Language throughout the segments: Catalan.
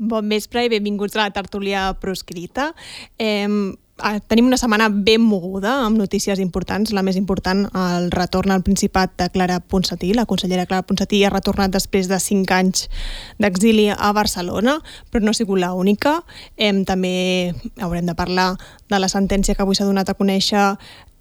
Bon vespre i benvinguts a la tertúlia proscrita. Eh, tenim una setmana ben moguda amb notícies importants. La més important, el retorn al Principat de Clara Ponsatí. La consellera Clara Ponsatí ha retornat després de cinc anys d'exili a Barcelona, però no ha sigut l'única. Eh, també haurem de parlar de la sentència que avui s'ha donat a conèixer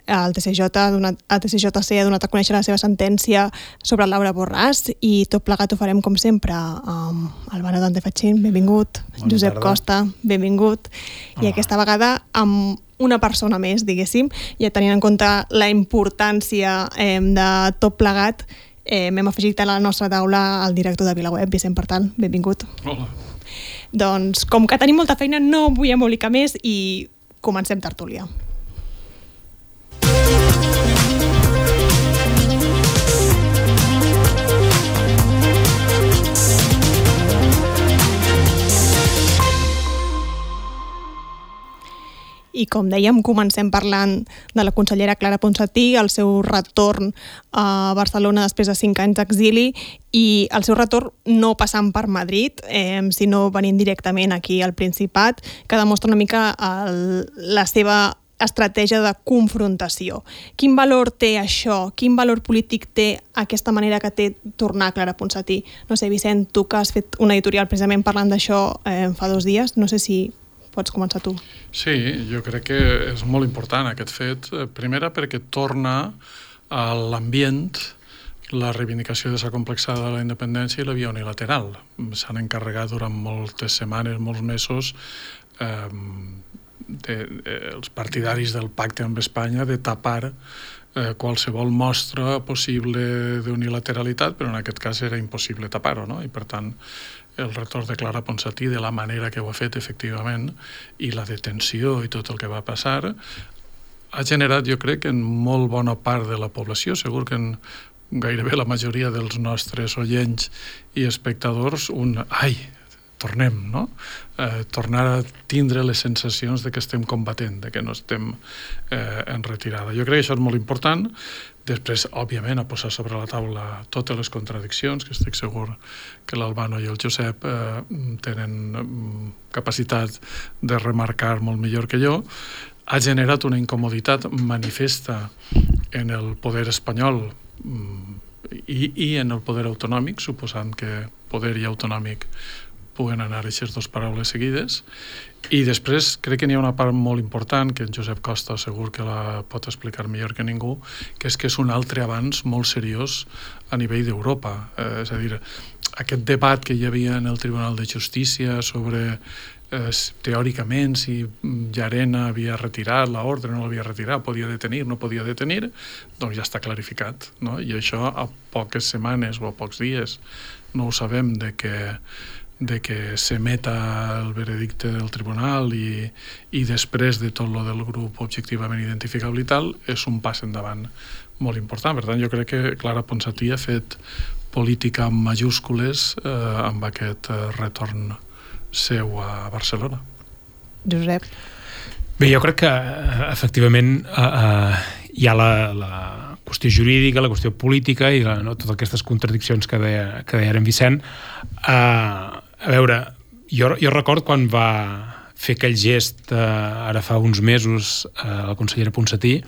el TCJ ha donat, el TCJC ha donat a conèixer la seva sentència sobre Laura Borràs i tot plegat ho farem com sempre amb Albano Dante Fatxin, benvingut, Bona Josep tarda. Costa, benvingut Hola. i aquesta vegada amb una persona més, diguéssim, i tenint en compte la importància eh, de tot plegat, eh, hem afegit a la nostra taula el director de VilaWeb, Vicent Partal, benvingut. Hola. Doncs, com que tenim molta feina, no vull embolicar més i comencem tertúlia. I com dèiem, comencem parlant de la consellera Clara Ponsatí, el seu retorn a Barcelona després de cinc anys d'exili i el seu retorn no passant per Madrid, eh, sinó venint directament aquí al Principat, que demostra una mica el, la seva estratègia de confrontació. Quin valor té això? Quin valor polític té aquesta manera que té tornar Clara Ponsatí? No sé, Vicent, tu que has fet una editorial precisament parlant d'això eh, fa dos dies, no sé si pots començar tu. Sí, jo crec que és molt important aquest fet. Eh, primera perquè torna a l'ambient la reivindicació de la complexada de la independència i la via unilateral. S'han encarregat durant moltes setmanes, molts mesos, eh, de, eh, els partidaris del pacte amb Espanya de tapar eh, qualsevol mostra possible d'unilateralitat, però en aquest cas era impossible tapar-ho, no? I per tant, el retorn de Clara Ponsatí de la manera que ho ha fet efectivament i la detenció i tot el que va passar ha generat, jo crec, en molt bona part de la població, segur que en gairebé la majoria dels nostres oients i espectadors, un ai, tornem, no? Eh, tornar a tindre les sensacions de que estem combatent, de que no estem eh, en retirada. Jo crec que això és molt important. Després, òbviament, a posar sobre la taula totes les contradiccions, que estic segur que l'Albano i el Josep eh, tenen mm, capacitat de remarcar molt millor que jo, ha generat una incomoditat manifesta en el poder espanyol mm, i, i en el poder autonòmic, suposant que poder i autonòmic puguen anar aquestes dues paraules seguides. I després crec que n'hi ha una part molt important, que en Josep Costa segur que la pot explicar millor que ningú, que és que és un altre abans molt seriós a nivell d'Europa. Eh, és a dir, aquest debat que hi havia en el Tribunal de Justícia sobre eh, teòricament si Llarena havia retirat l'ordre, no l'havia retirat, podia detenir, no podia detenir, doncs ja està clarificat. No? I això a poques setmanes o a pocs dies no ho sabem de que de que s'emeta el veredicte del tribunal i, i després de tot lo del grup objectivament identificable i tal, és un pas endavant molt important. Per tant, jo crec que Clara Ponsatí ha fet política amb majúscules eh, amb aquest eh, retorn seu a Barcelona. Josep. Bé, jo crec que eh, efectivament eh, eh, hi ha la, la qüestió jurídica, la qüestió política i la, no, totes aquestes contradiccions que deia, que deia en Vicent. Eh, a veure, jo, jo record quan va fer aquell gest eh, ara fa uns mesos eh, la consellera Ponsatí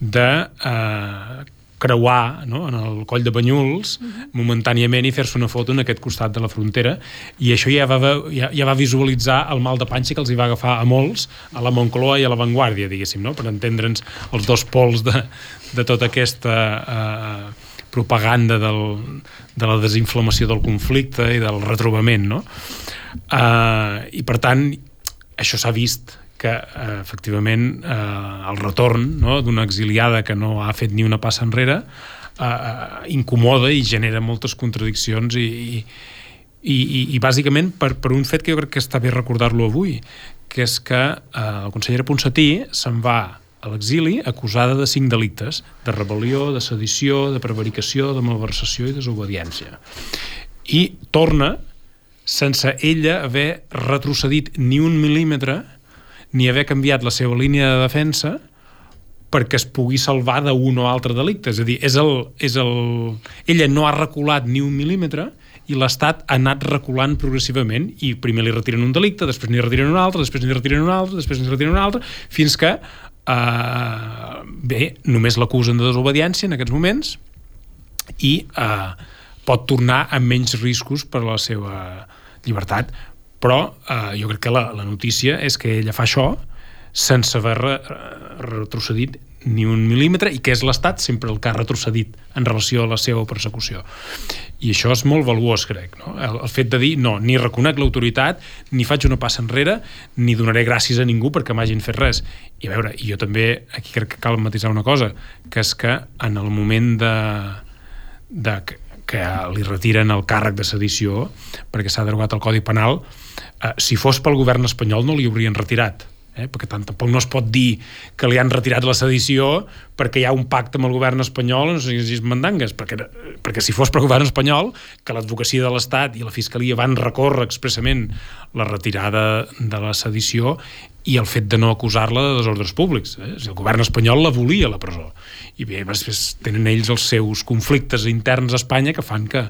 de eh, creuar no, en el coll de Banyuls uh mhm. -huh. momentàniament i fer-se una foto en aquest costat de la frontera i això ja va, ja, ja va visualitzar el mal de panxa que els hi va agafar a molts a la Moncloa i a la Vanguardia, diguéssim, no? per entendre'ns els dos pols de, de tota aquesta eh, propaganda del, de la desinflamació del conflicte i del retrobament, no? Uh, I, per tant, això s'ha vist que uh, efectivament uh, el retorn no, d'una exiliada que no ha fet ni una passa enrere uh, incomoda i genera moltes contradiccions i, i, i, i bàsicament per, per un fet que jo crec que està bé recordar-lo avui, que és que uh, la consellera Ponsatí se'n va a l'exili acusada de cinc delictes, de rebel·lió, de sedició, de prevaricació, de malversació i desobediència. I torna sense ella haver retrocedit ni un mil·límetre ni haver canviat la seva línia de defensa perquè es pugui salvar d'un o altre delicte. És a dir, és el, és el... ella no ha reculat ni un mil·límetre i l'Estat ha anat reculant progressivament i primer li retiren un delicte, després n'hi retiren un altre, després n'hi retiren un altre, després n'hi retiren un altre, fins que eh, bé, només l'acusen de desobediència en aquests moments i eh, pot tornar amb menys riscos per a la seva llibertat. Però eh, jo crec que la, la notícia és que ella fa això sense haver re, retrocedit ni un mil·límetre i que és l'Estat sempre el que ha retrocedit en relació a la seva persecució. I això és molt valuós, crec. No? El, el fet de dir, no, ni reconec l'autoritat, ni faig una passa enrere, ni donaré gràcies a ningú perquè m'hagin fet res. I a veure, jo també aquí crec que cal matisar una cosa, que és que en el moment de, de que, que li retiren el càrrec de sedició perquè s'ha derogat el Codi Penal, eh, si fos pel govern espanyol no li haurien retirat eh? perquè tant, tampoc no es pot dir que li han retirat la sedició perquè hi ha un pacte amb el govern espanyol no sé si mandangues, perquè, perquè si fos per govern espanyol, que l'advocacia de l'Estat i la Fiscalia van recórrer expressament la retirada de la sedició i el fet de no acusar-la de desordres públics. Eh? El govern espanyol la volia a la presó. I bé, després tenen ells els seus conflictes interns a Espanya que fan que,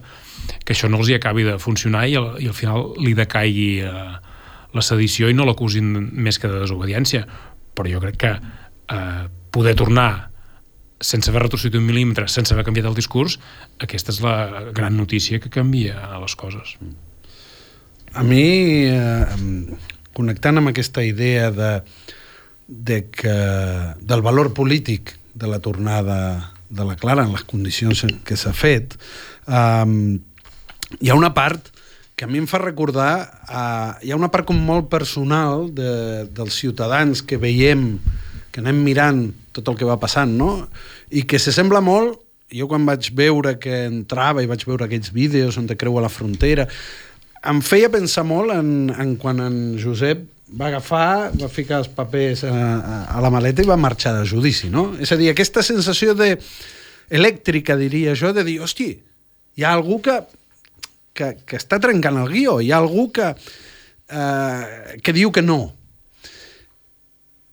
que això no els hi acabi de funcionar i al, i al final li decaigui eh, la sedició i no l'acusin més que de desobediència. Però jo crec que eh, poder tornar sense haver retrocedit un mil·límetre, sense haver canviat el discurs, aquesta és la gran notícia que canvia les coses. A mi, eh, connectant amb aquesta idea de, de que, del valor polític de la tornada de la Clara en les condicions en s'ha fet, eh, hi ha una part que a mi em fa recordar, uh, hi ha una part com molt personal de, dels ciutadans que veiem, que anem mirant tot el que va passant, no? I que se sembla molt, jo quan vaig veure que entrava i vaig veure aquells vídeos on te creua la frontera, em feia pensar molt en, en quan en Josep va agafar, va ficar els papers a, a, a la maleta i va marxar de judici, no? És a dir, aquesta sensació de elèctrica, diria jo, de dir, hosti, hi ha algú que que, que està trencant el guió. Hi ha algú que, eh, que diu que no.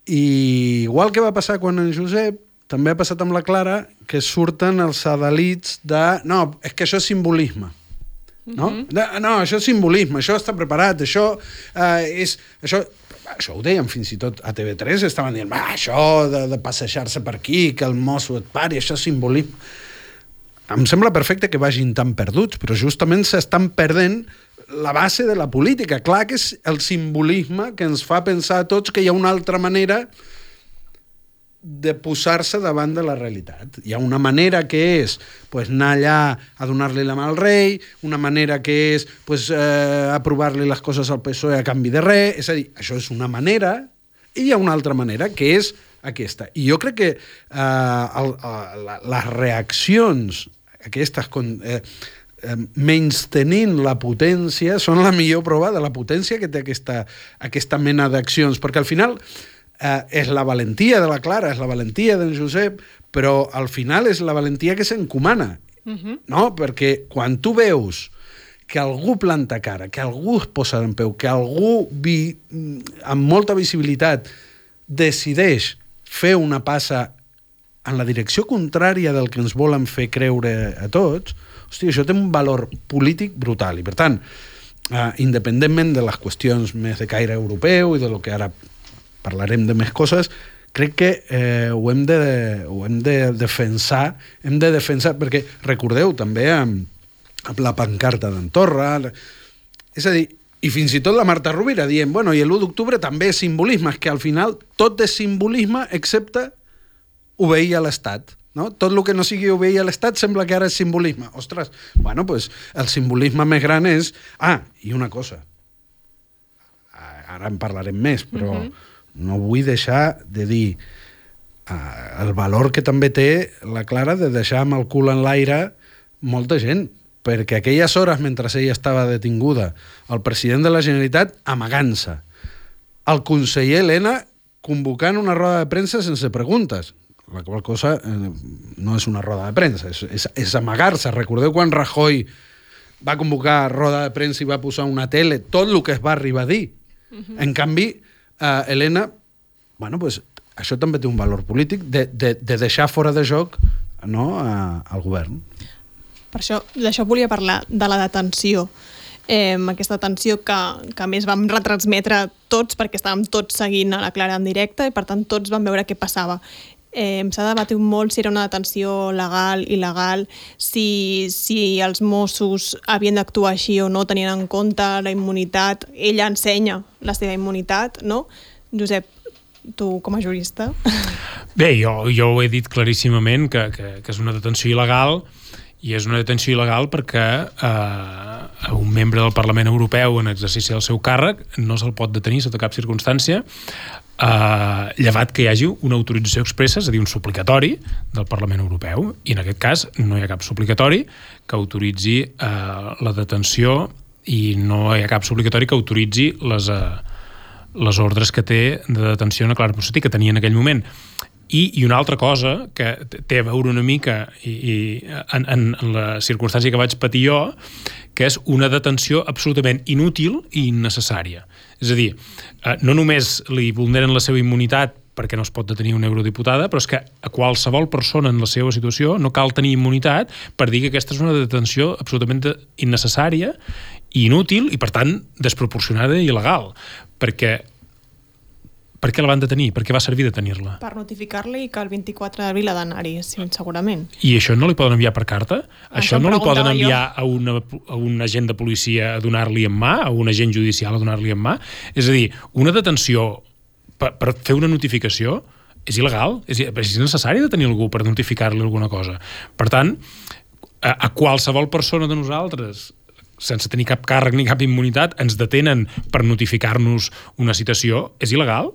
I igual que va passar quan en Josep, també ha passat amb la Clara, que surten els adalits de... No, és que això és simbolisme. No? Mm -hmm. no, això és simbolisme, això està preparat, això eh, és... Això, això ho deien fins i tot a TV3, estaven dient, va, això de, de passejar-se per aquí, que el mosso et pari, això és simbolisme em sembla perfecte que vagin tan perduts, però justament s'estan perdent la base de la política. Clar que és el simbolisme que ens fa pensar a tots que hi ha una altra manera de posar-se davant de la realitat. Hi ha una manera que és pues, anar allà a donar-li la mà al rei, una manera que és pues, eh, aprovar-li les coses al PSOE a canvi de res, és a dir, això és una manera, i hi ha una altra manera, que és aquesta. I jo crec que eh, el, el, les reaccions aquestes eh, eh, menys tenint la potència són la millor prova de la potència que té aquesta, aquesta mena d'accions, perquè al final eh, és la valentia de la Clara, és la valentia d'en Josep, però al final és la valentia que s'encomana, uh mhm. -huh. no? Perquè quan tu veus que algú planta cara, que algú es posa en peu, que algú vi, amb molta visibilitat decideix fer una passa en la direcció contrària del que ens volen fer creure a tots, hòstia, això té un valor polític brutal. I, per tant, eh, independentment de les qüestions més de caire europeu i de lo que ara parlarem de més coses, crec que eh, ho, hem de, ho hem de defensar, hem de defensar, perquè recordeu també amb, amb la pancarta d'Antorra, és a dir, i fins i tot la Marta Rovira dient, bueno, i l'1 d'octubre també és simbolisme, és que al final tot és simbolisme excepte obeir a l'Estat. No? Tot el que no sigui obeir a l'Estat sembla que ara és simbolisme. Ostres, bueno, pues, el simbolisme més gran és... Ah, i una cosa. Ara en parlarem més, però uh mhm. -huh. no vull deixar de dir uh, el valor que també té la Clara de deixar amb el cul en l'aire molta gent, perquè aquelles hores, mentre ella estava detinguda, el president de la Generalitat amagant-se, el conseller Helena convocant una roda de premsa sense preguntes, la qual cosa eh, no és una roda de premsa, és, és, és amagar-se. Recordeu quan Rajoy va convocar roda de premsa i va posar una tele, tot el que es va arribar a dir. Uh. -huh. En canvi, eh, Helena, bueno, pues, això també té un valor polític de, de, de deixar fora de joc no, a, al govern. Per això, d'això volia parlar, de la detenció. Eh, aquesta detenció que, que a més vam retransmetre tots perquè estàvem tots seguint a la Clara en directe i per tant tots vam veure què passava. Eh, S'ha debatut molt si era una detenció legal, il·legal, si, si els Mossos havien d'actuar així o no, tenien en compte la immunitat. Ella ensenya la seva immunitat, no? Josep, tu com a jurista? Bé, jo, jo ho he dit claríssimament que, que, que és una detenció il·legal i és una detenció il·legal perquè eh, un membre del Parlament Europeu en exercici del seu càrrec no se'l pot detenir sota cap circumstància eh, llevat que hi hagi una autorització expressa, és a dir, un suplicatori del Parlament Europeu, i en aquest cas no hi ha cap suplicatori que autoritzi eh, la detenció i no hi ha cap suplicatori que autoritzi les, eh, les ordres que té de detenció a Clara Ponsatí, que tenia en aquell moment. I, I una altra cosa que té a veure una mica i, i en, en, en la circumstància que vaig patir jo, que és una detenció absolutament inútil i innecessària. És a dir, eh, no només li vulneren la seva immunitat perquè no es pot detenir una eurodiputada, però és que a qualsevol persona en la seva situació no cal tenir immunitat per dir que aquesta és una detenció absolutament innecessària i inútil i, per tant, desproporcionada i il·legal. Perquè per què la van detenir? Per què va servir detenir-la? Per notificar-li que el 24 d'abril ha d'anar-hi, sí, segurament. I això no li poden enviar per carta? Això, això no li poden enviar a, una, a un agent de policia a donar-li en mà, a un agent judicial a donar-li en mà? És a dir, una detenció per, per fer una notificació és il·legal, és, és necessari detenir algú per notificar-li alguna cosa. Per tant, a, a qualsevol persona de nosaltres sense tenir cap càrrec ni cap immunitat, ens detenen per notificar-nos una citació, és il·legal?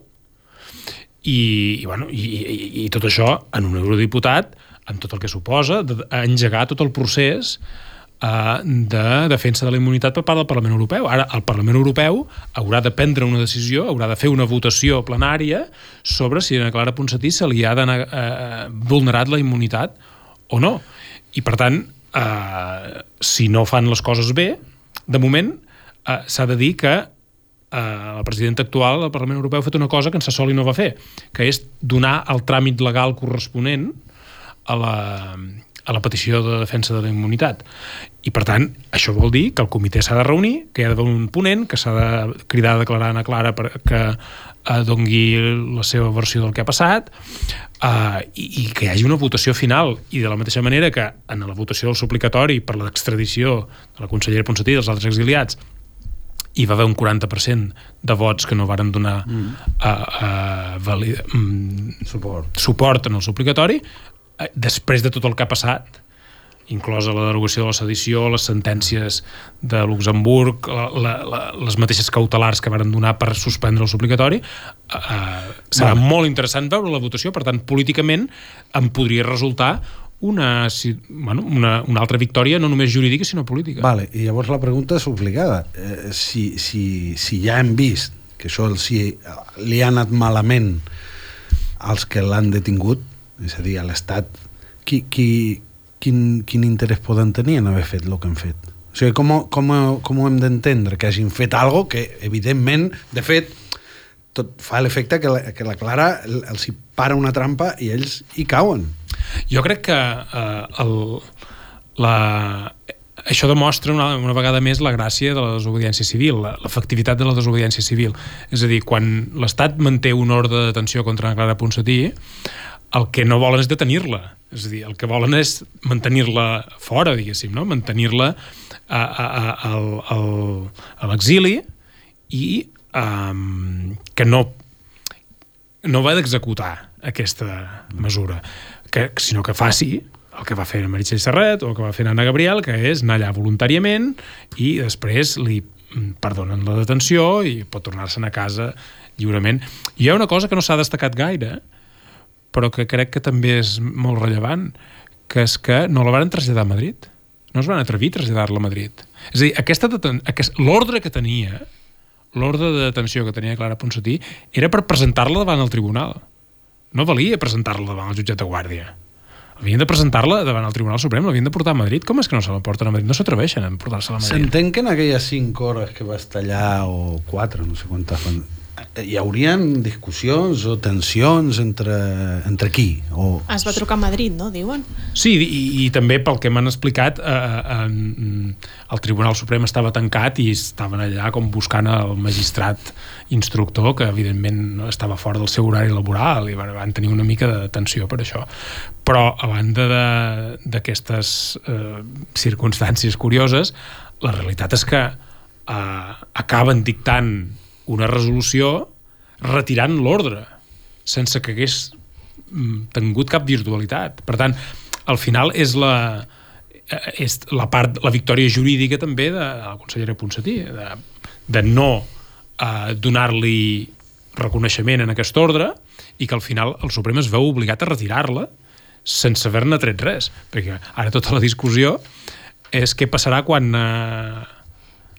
I, i, bueno, i, i, i tot això en un eurodiputat amb tot el que suposa d'engegar tot el procés eh, de defensa de la immunitat per part del Parlament Europeu. Ara, el Parlament Europeu haurà de prendre una decisió, haurà de fer una votació plenària sobre si a Clara Ponsatí se li ha eh, eh, vulnerat la immunitat o no. I, per tant, eh, si no fan les coses bé, de moment eh, s'ha de dir que eh, la presidenta actual del Parlament Europeu ha fet una cosa que en Sassoli no va fer, que és donar el tràmit legal corresponent a la, a la petició de defensa de la immunitat. I, per tant, això vol dir que el comitè s'ha de reunir, que hi ha d'haver un ponent, que s'ha de cridar a declarar Anna Clara perquè eh, dongui la seva versió del que ha passat eh, i, i que hi hagi una votació final. I de la mateixa manera que en la votació del suplicatori per l'extradició de la consellera Ponsatí i dels altres exiliats hi va haver un 40% de vots que no varen donar mm. a, a valida, mm, suport. suport en el suplicatori eh, després de tot el que ha passat inclosa la derogació de la sedició, les sentències de Luxemburg, la, la, la, les mateixes cautelars que varen donar per suspendre el suplicatori, eh, eh serà vale. molt interessant veure la votació, per tant, políticament em podria resultar una, bueno, una, una altra victòria no només jurídica sinó política. Vale, i llavors la pregunta és obligada. Eh, si, si, si ja hem vist que això si li ha anat malament als que l'han detingut, és a dir, a l'Estat, qui, qui, quin, quin interès poden tenir en haver fet el que han fet? O sigui, com, com, com ho hem d'entendre? Que hagin fet algo que, evidentment, de fet, tot fa l'efecte que, la, que la Clara els hi para una trampa i ells hi cauen. Jo crec que eh, el, la, això demostra una, una vegada més la gràcia de la desobediència civil, l'efectivitat de la desobediència civil. És a dir, quan l'Estat manté un ordre de detenció contra la Clara Ponsatí, el que no volen és detenir-la. És a dir, el que volen és mantenir-la fora, diguéssim, no? mantenir-la a, a, a, a, a l'exili i um, que no no va d'executar aquesta mesura que, sinó que faci el que va fer Meritxell Serret o el que va fer Anna Gabriel, que és anar allà voluntàriament i després li perdonen la detenció i pot tornar-se'n a casa lliurement. I hi ha una cosa que no s'ha destacat gaire, però que crec que també és molt rellevant, que és que no la van traslladar a Madrid. No es van atrevir a traslladar-la a Madrid. És a dir, aquesta aquest, l'ordre que tenia, l'ordre de detenció que tenia Clara Ponsatí, era per presentar-la davant el tribunal no valia presentar-la davant el jutjat de guàrdia. Havien de presentar-la davant el Tribunal Suprem, l'havien de portar a Madrid. Com és que no se la porten a Madrid? No s'atreveixen a portar-se-la a Madrid. S'entén que en aquelles 5 hores que va estar allà, o 4, no sé quantes, hi haurien discussions o tensions entre, entre qui? O... Es va trucar a Madrid, no, diuen? Sí, i, i també pel que m'han explicat eh, eh, el Tribunal Suprem estava tancat i estaven allà com buscant el magistrat instructor que evidentment estava fora del seu horari laboral i van, van tenir una mica de tensió per això però a banda d'aquestes eh, circumstàncies curioses la realitat és que eh, acaben dictant una resolució retirant l'ordre sense que hagués mm, tingut cap virtualitat. Per tant, al final és la, eh, és la part, la victòria jurídica també de la consellera Ponsatí, de, de no eh, donar-li reconeixement en aquest ordre i que al final el Suprem es veu obligat a retirar-la sense haver-ne tret res. Perquè ara tota la discussió és què passarà quan eh,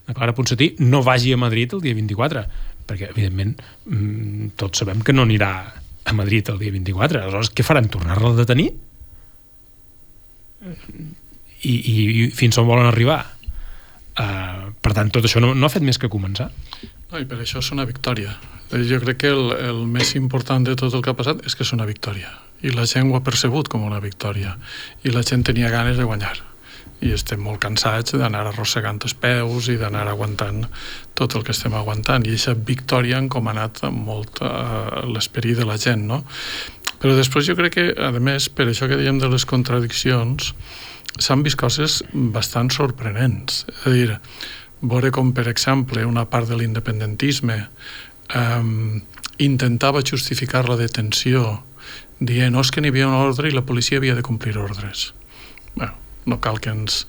la Clara Ponsatí no vagi a Madrid el dia 24 perquè evidentment mm, tots sabem que no anirà a Madrid el dia 24 aleshores què faran? Tornar-la a detenir? I, i, i fins on volen arribar? Uh, per tant, tot això no, no ha fet més que començar no, i per això és una victòria jo crec que el, el més important de tot el que ha passat és que és una victòria i la gent ho ha percebut com una victòria i la gent tenia ganes de guanyar i estem molt cansats d'anar arrossegant els peus i d'anar aguantant tot el que estem aguantant. I aquesta victòria ha encomanat molt uh, l'esperit de la gent no? però després jo crec que a més per això que dèiem de les contradiccions s'han vist coses bastant sorprenents. És a dir, veure com per exemple una part de l'independentisme um, intentava justificar la detenció dient no, és que n'hi havia un ordre i la policia havia de complir ordres. Bueno, no cal que ens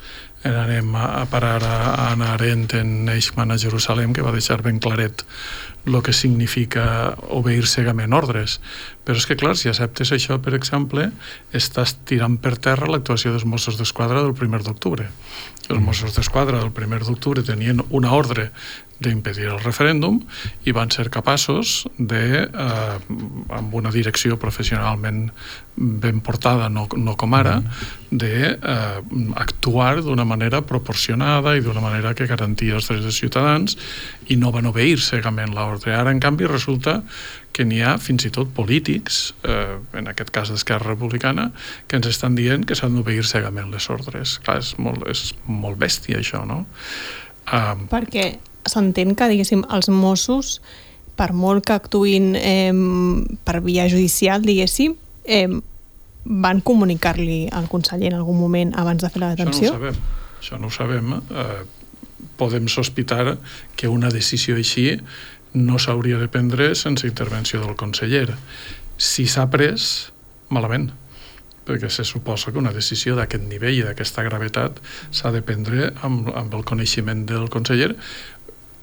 anem a, parar a Anna Arendt en Eichmann a Jerusalem, que va deixar ben claret el que significa obeir cegament ordres. Però és que, clar, si acceptes això, per exemple, estàs tirant per terra l'actuació dels Mossos d'Esquadra del 1 d'octubre. Els Mossos d'Esquadra del 1 d'octubre tenien una ordre d'impedir el referèndum i van ser capaços de, eh, amb una direcció professionalment ben portada, no, no com ara, de eh, actuar d'una manera proporcionada i d'una manera que garantia els drets dels ciutadans i no van obeir cegament l'ordre. Ara, en canvi, resulta que n'hi ha fins i tot polítics, eh, en aquest cas d'Esquerra Republicana, que ens estan dient que s'han d'obeir cegament les ordres. Clar, és molt, és molt bèstia, això, no? Um, Perquè s'entén que, diguéssim, els Mossos, per molt que actuïn eh, per via judicial, diguéssim, eh, van comunicar-li al conseller en algun moment abans de fer la detenció? Això no ho sabem. Això no ho sabem. Eh, podem sospitar que una decisió així no s'hauria de prendre sense intervenció del conseller. Si s'ha pres, malament perquè se suposa que una decisió d'aquest nivell i d'aquesta gravetat s'ha de prendre amb, amb el coneixement del conseller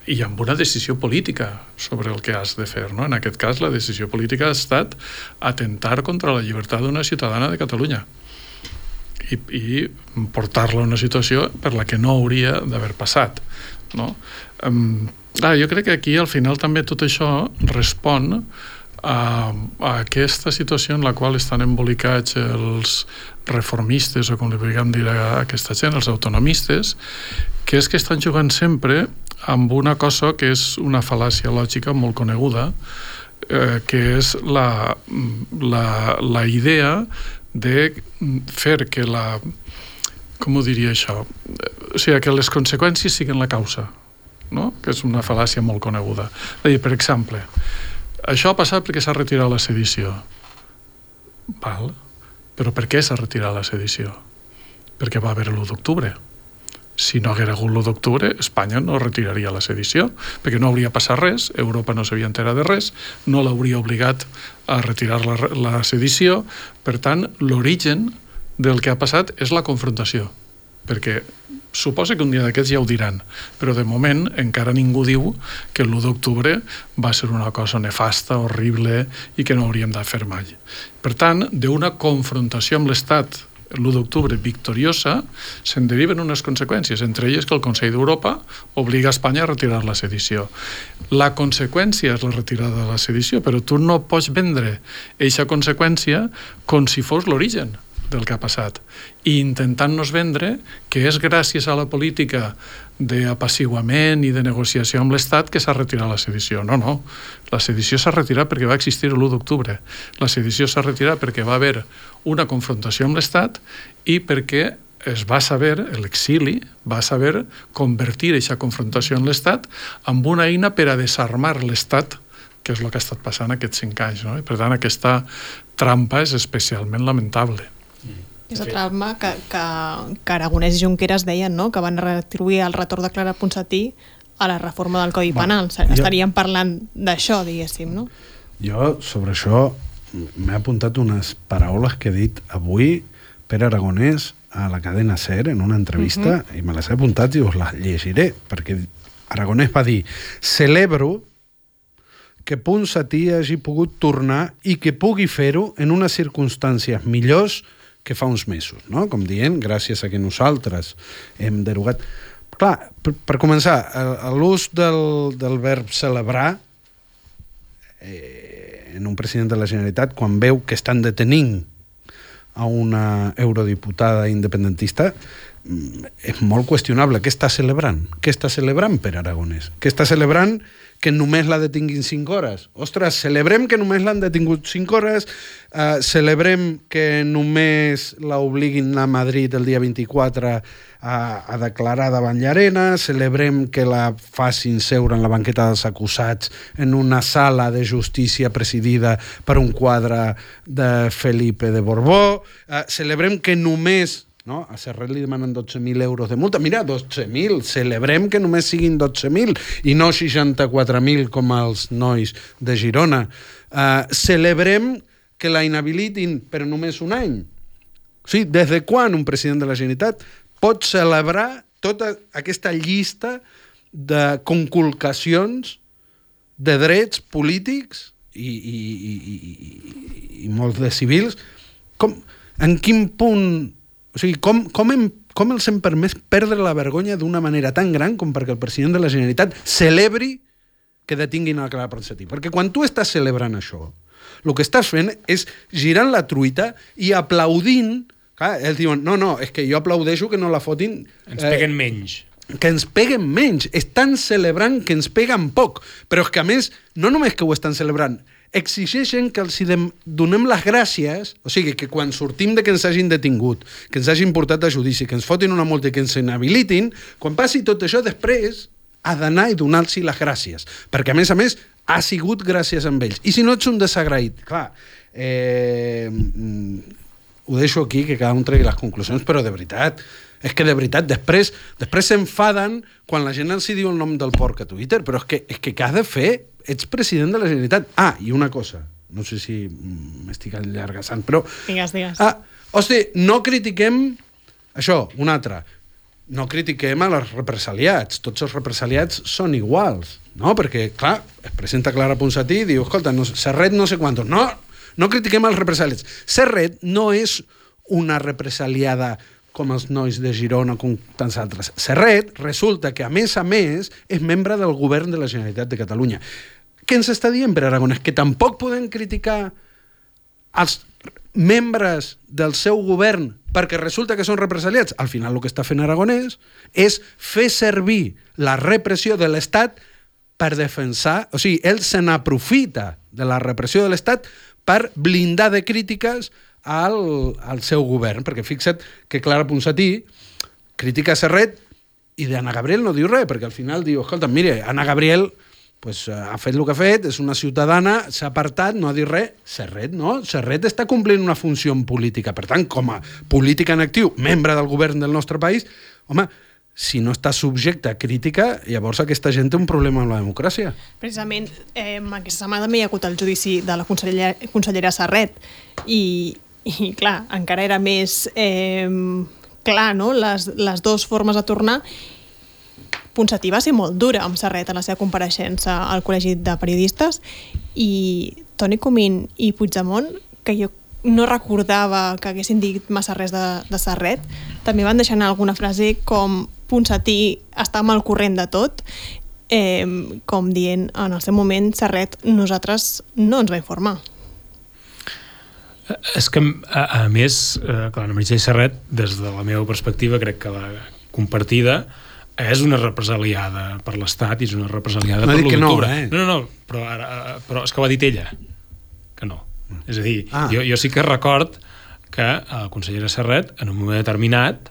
i amb una decisió política sobre el que has de fer. No? En aquest cas, la decisió política ha estat atentar contra la llibertat d'una ciutadana de Catalunya i, i portar-la a una situació per la que no hauria d'haver passat. No? Um, ah, jo crec que aquí al final també tot això respon a, a aquesta situació en la qual estan embolicats els reformistes o com li vulguem dir a aquesta gent, els autonomistes, que és que estan jugant sempre amb una cosa que és una fal·làcia lògica molt coneguda, eh, que és la, la, la idea de fer que la... Com ho diria això? O sigui, que les conseqüències siguin la causa, no? que és una fal·làcia molt coneguda. dir, per exemple, això ha passat perquè s'ha retirat la sedició. Val. Però per què s'ha retirat la sedició? Perquè va haver l'1 d'octubre si no haguera hagut l'1 d'octubre, Espanya no retiraria la sedició, perquè no hauria passat res, Europa no s'havia enterat de res, no l'hauria obligat a retirar la, la sedició, per tant, l'origen del que ha passat és la confrontació, perquè suposa que un dia d'aquests ja ho diran, però de moment encara ningú diu que l'1 d'octubre va ser una cosa nefasta, horrible i que no hauríem de fer mai. Per tant, d'una confrontació amb l'Estat l'1 d'octubre victoriosa, se'n deriven unes conseqüències, entre elles que el Consell d'Europa obliga a Espanya a retirar la sedició. La conseqüència és la retirada de la sedició, però tu no pots vendre aquesta conseqüència com si fos l'origen del que ha passat i intentant-nos vendre que és gràcies a la política d'apassiguament i de negociació amb l'Estat que s'ha retirat la sedició. No, no. La sedició s'ha retirat perquè va existir l'1 d'octubre. La sedició s'ha retirat perquè va haver una confrontació amb l'Estat i perquè es va saber, l'exili, va saber convertir aquesta confrontació amb l'Estat amb una eina per a desarmar l'Estat que és el que ha estat passant aquests cinc anys. No? I per tant, aquesta trampa és especialment lamentable. És el trauma que, que, que Aragonès i Junqueras deien, no? que van retribuir el retorn de Clara Ponsatí a la reforma del Codi Penal. Jo... Estaríem parlant d'això, diguéssim, no? Jo, sobre això, m'he apuntat unes paraules que he dit avui per Aragonès a la cadena SER en una entrevista uh -huh. i me les he apuntat i us les llegiré perquè Aragonès va dir celebro que Ponsatí hagi pogut tornar i que pugui fer-ho en unes circumstàncies millors que fa uns mesos, no? com dient, gràcies a que nosaltres hem derogat... Clar, per, per començar, l'ús del, del verb celebrar eh, en un president de la Generalitat, quan veu que estan detenint a una eurodiputada independentista, és molt qüestionable. Què està celebrant? Què està celebrant per Aragonès? Què està celebrant que només la detinguin 5 hores. Ostres, celebrem que només l'han detingut 5 hores, eh, celebrem que només la obliguin a Madrid el dia 24 a, a declarar davant Llarena, celebrem que la facin seure en la banqueta dels acusats en una sala de justícia presidida per un quadre de Felipe de Borbó, eh, celebrem que només no? A Serret li demanen 12.000 euros de multa. Mira, 12.000, celebrem que només siguin 12.000 i no 64.000 com els nois de Girona. Uh, celebrem que la inhabilitin per només un any. Sigui, des de quan un president de la Generalitat pot celebrar tota aquesta llista de conculcacions de drets polítics i, i, i, i, i molts de civils? Com, en quin punt o sigui, com, com, hem, com els hem permès perdre la vergonya d'una manera tan gran com perquè el president de la Generalitat celebri que detinguin a la Clara Ponsatí. Perquè quan tu estàs celebrant això, el que estàs fent és girant la truita i aplaudint Clar, ells diuen, no, no, és que jo aplaudeixo que no la fotin... Ens peguen eh, menys. Que ens peguen menys. Estan celebrant que ens peguen poc. Però és que, a més, no només que ho estan celebrant, exigeixen que els donem les gràcies, o sigui, que quan sortim de que ens hagin detingut, que ens hagin portat a judici, que ens fotin una multa i que ens inhabilitin, quan passi tot això després, ha d'anar i donar-los les gràcies. Perquè, a més a més, ha sigut gràcies amb ells. I si no ets un desagraït, clar, eh, mm, ho deixo aquí, que cada un tregui les conclusions, però de veritat, és que de veritat, després després s'enfaden quan la gent els diu el nom del porc a Twitter, però és que, és que què has de fer? Ets president de la Generalitat. Ah, i una cosa, no sé si m'estic allargassant, però... Digues, digues. Ah, hosti, no critiquem això, una altra. No critiquem a les represaliats. Tots els represaliats són iguals, no? Perquè, clar, es presenta Clara Ponsatí i diu, escolta, no, Serret no sé quantos. No, no critiquem els represaliats. Serret no és una represaliada com els nois de Girona, com tants altres. Serret resulta que, a més a més, és membre del govern de la Generalitat de Catalunya. Què ens està dient per Aragonès? Que tampoc podem criticar els membres del seu govern perquè resulta que són represaliats. Al final el que està fent Aragonès és fer servir la repressió de l'Estat per defensar... O sigui, ell se n'aprofita de la repressió de l'Estat per blindar de crítiques al, al seu govern, perquè fixa't que Clara Ponsatí critica Serret i d'Anna Gabriel no diu res, perquè al final diu, escolta, mire, Anna Gabriel pues, ha fet el que ha fet, és una ciutadana, s'ha apartat, no ha dit res. Serret, no? Serret està complint una funció política. Per tant, com a política en actiu, membre del govern del nostre país, home, si no està subjecte a crítica, llavors aquesta gent té un problema amb la democràcia. Precisament, eh, aquesta setmana també hi ha hagut el judici de la consellera, consellera Serret i, i clar, encara era més eh, clar, no?, les, les dues formes de tornar Ponsatí va ser molt dura amb Serret en la seva compareixença al Col·legi de Periodistes i Toni Comín i Puigdemont, que jo no recordava que haguessin dit massa res de, de Serret, també van deixar alguna frase com Ponsatí estava al corrent de tot, eh, com dient en el seu moment Serret nosaltres no ens va informar. És que, a, a més, eh, clar, la Meritxell Serret, des de la meva perspectiva, crec que la compartida és una represaliada per l'Estat i és una represaliada no per l'u d'octubre. No, eh? no, no, no, però, ara, però és que ho ha dit ella, que no. És a dir, Ah. jo, jo sí que record que la consellera Serret, en un moment determinat,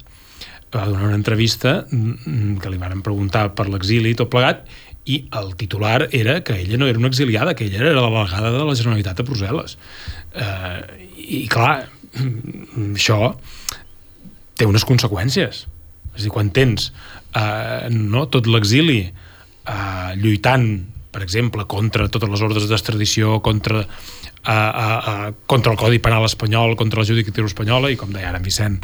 va donar una entrevista mm, que li van preguntar per l'exili i tot plegat, i el titular era que ella no era una exiliada, que ella era la delegada de la Generalitat a Brussel·les. Eh, I, clar, això té unes conseqüències. És a dir, quan tens eh, no, tot l'exili eh, lluitant, per exemple, contra totes les ordres d'extradició, contra, eh, eh, eh, contra el Codi Penal espanyol, contra la judicatura espanyola, i com deia ara en Vicent,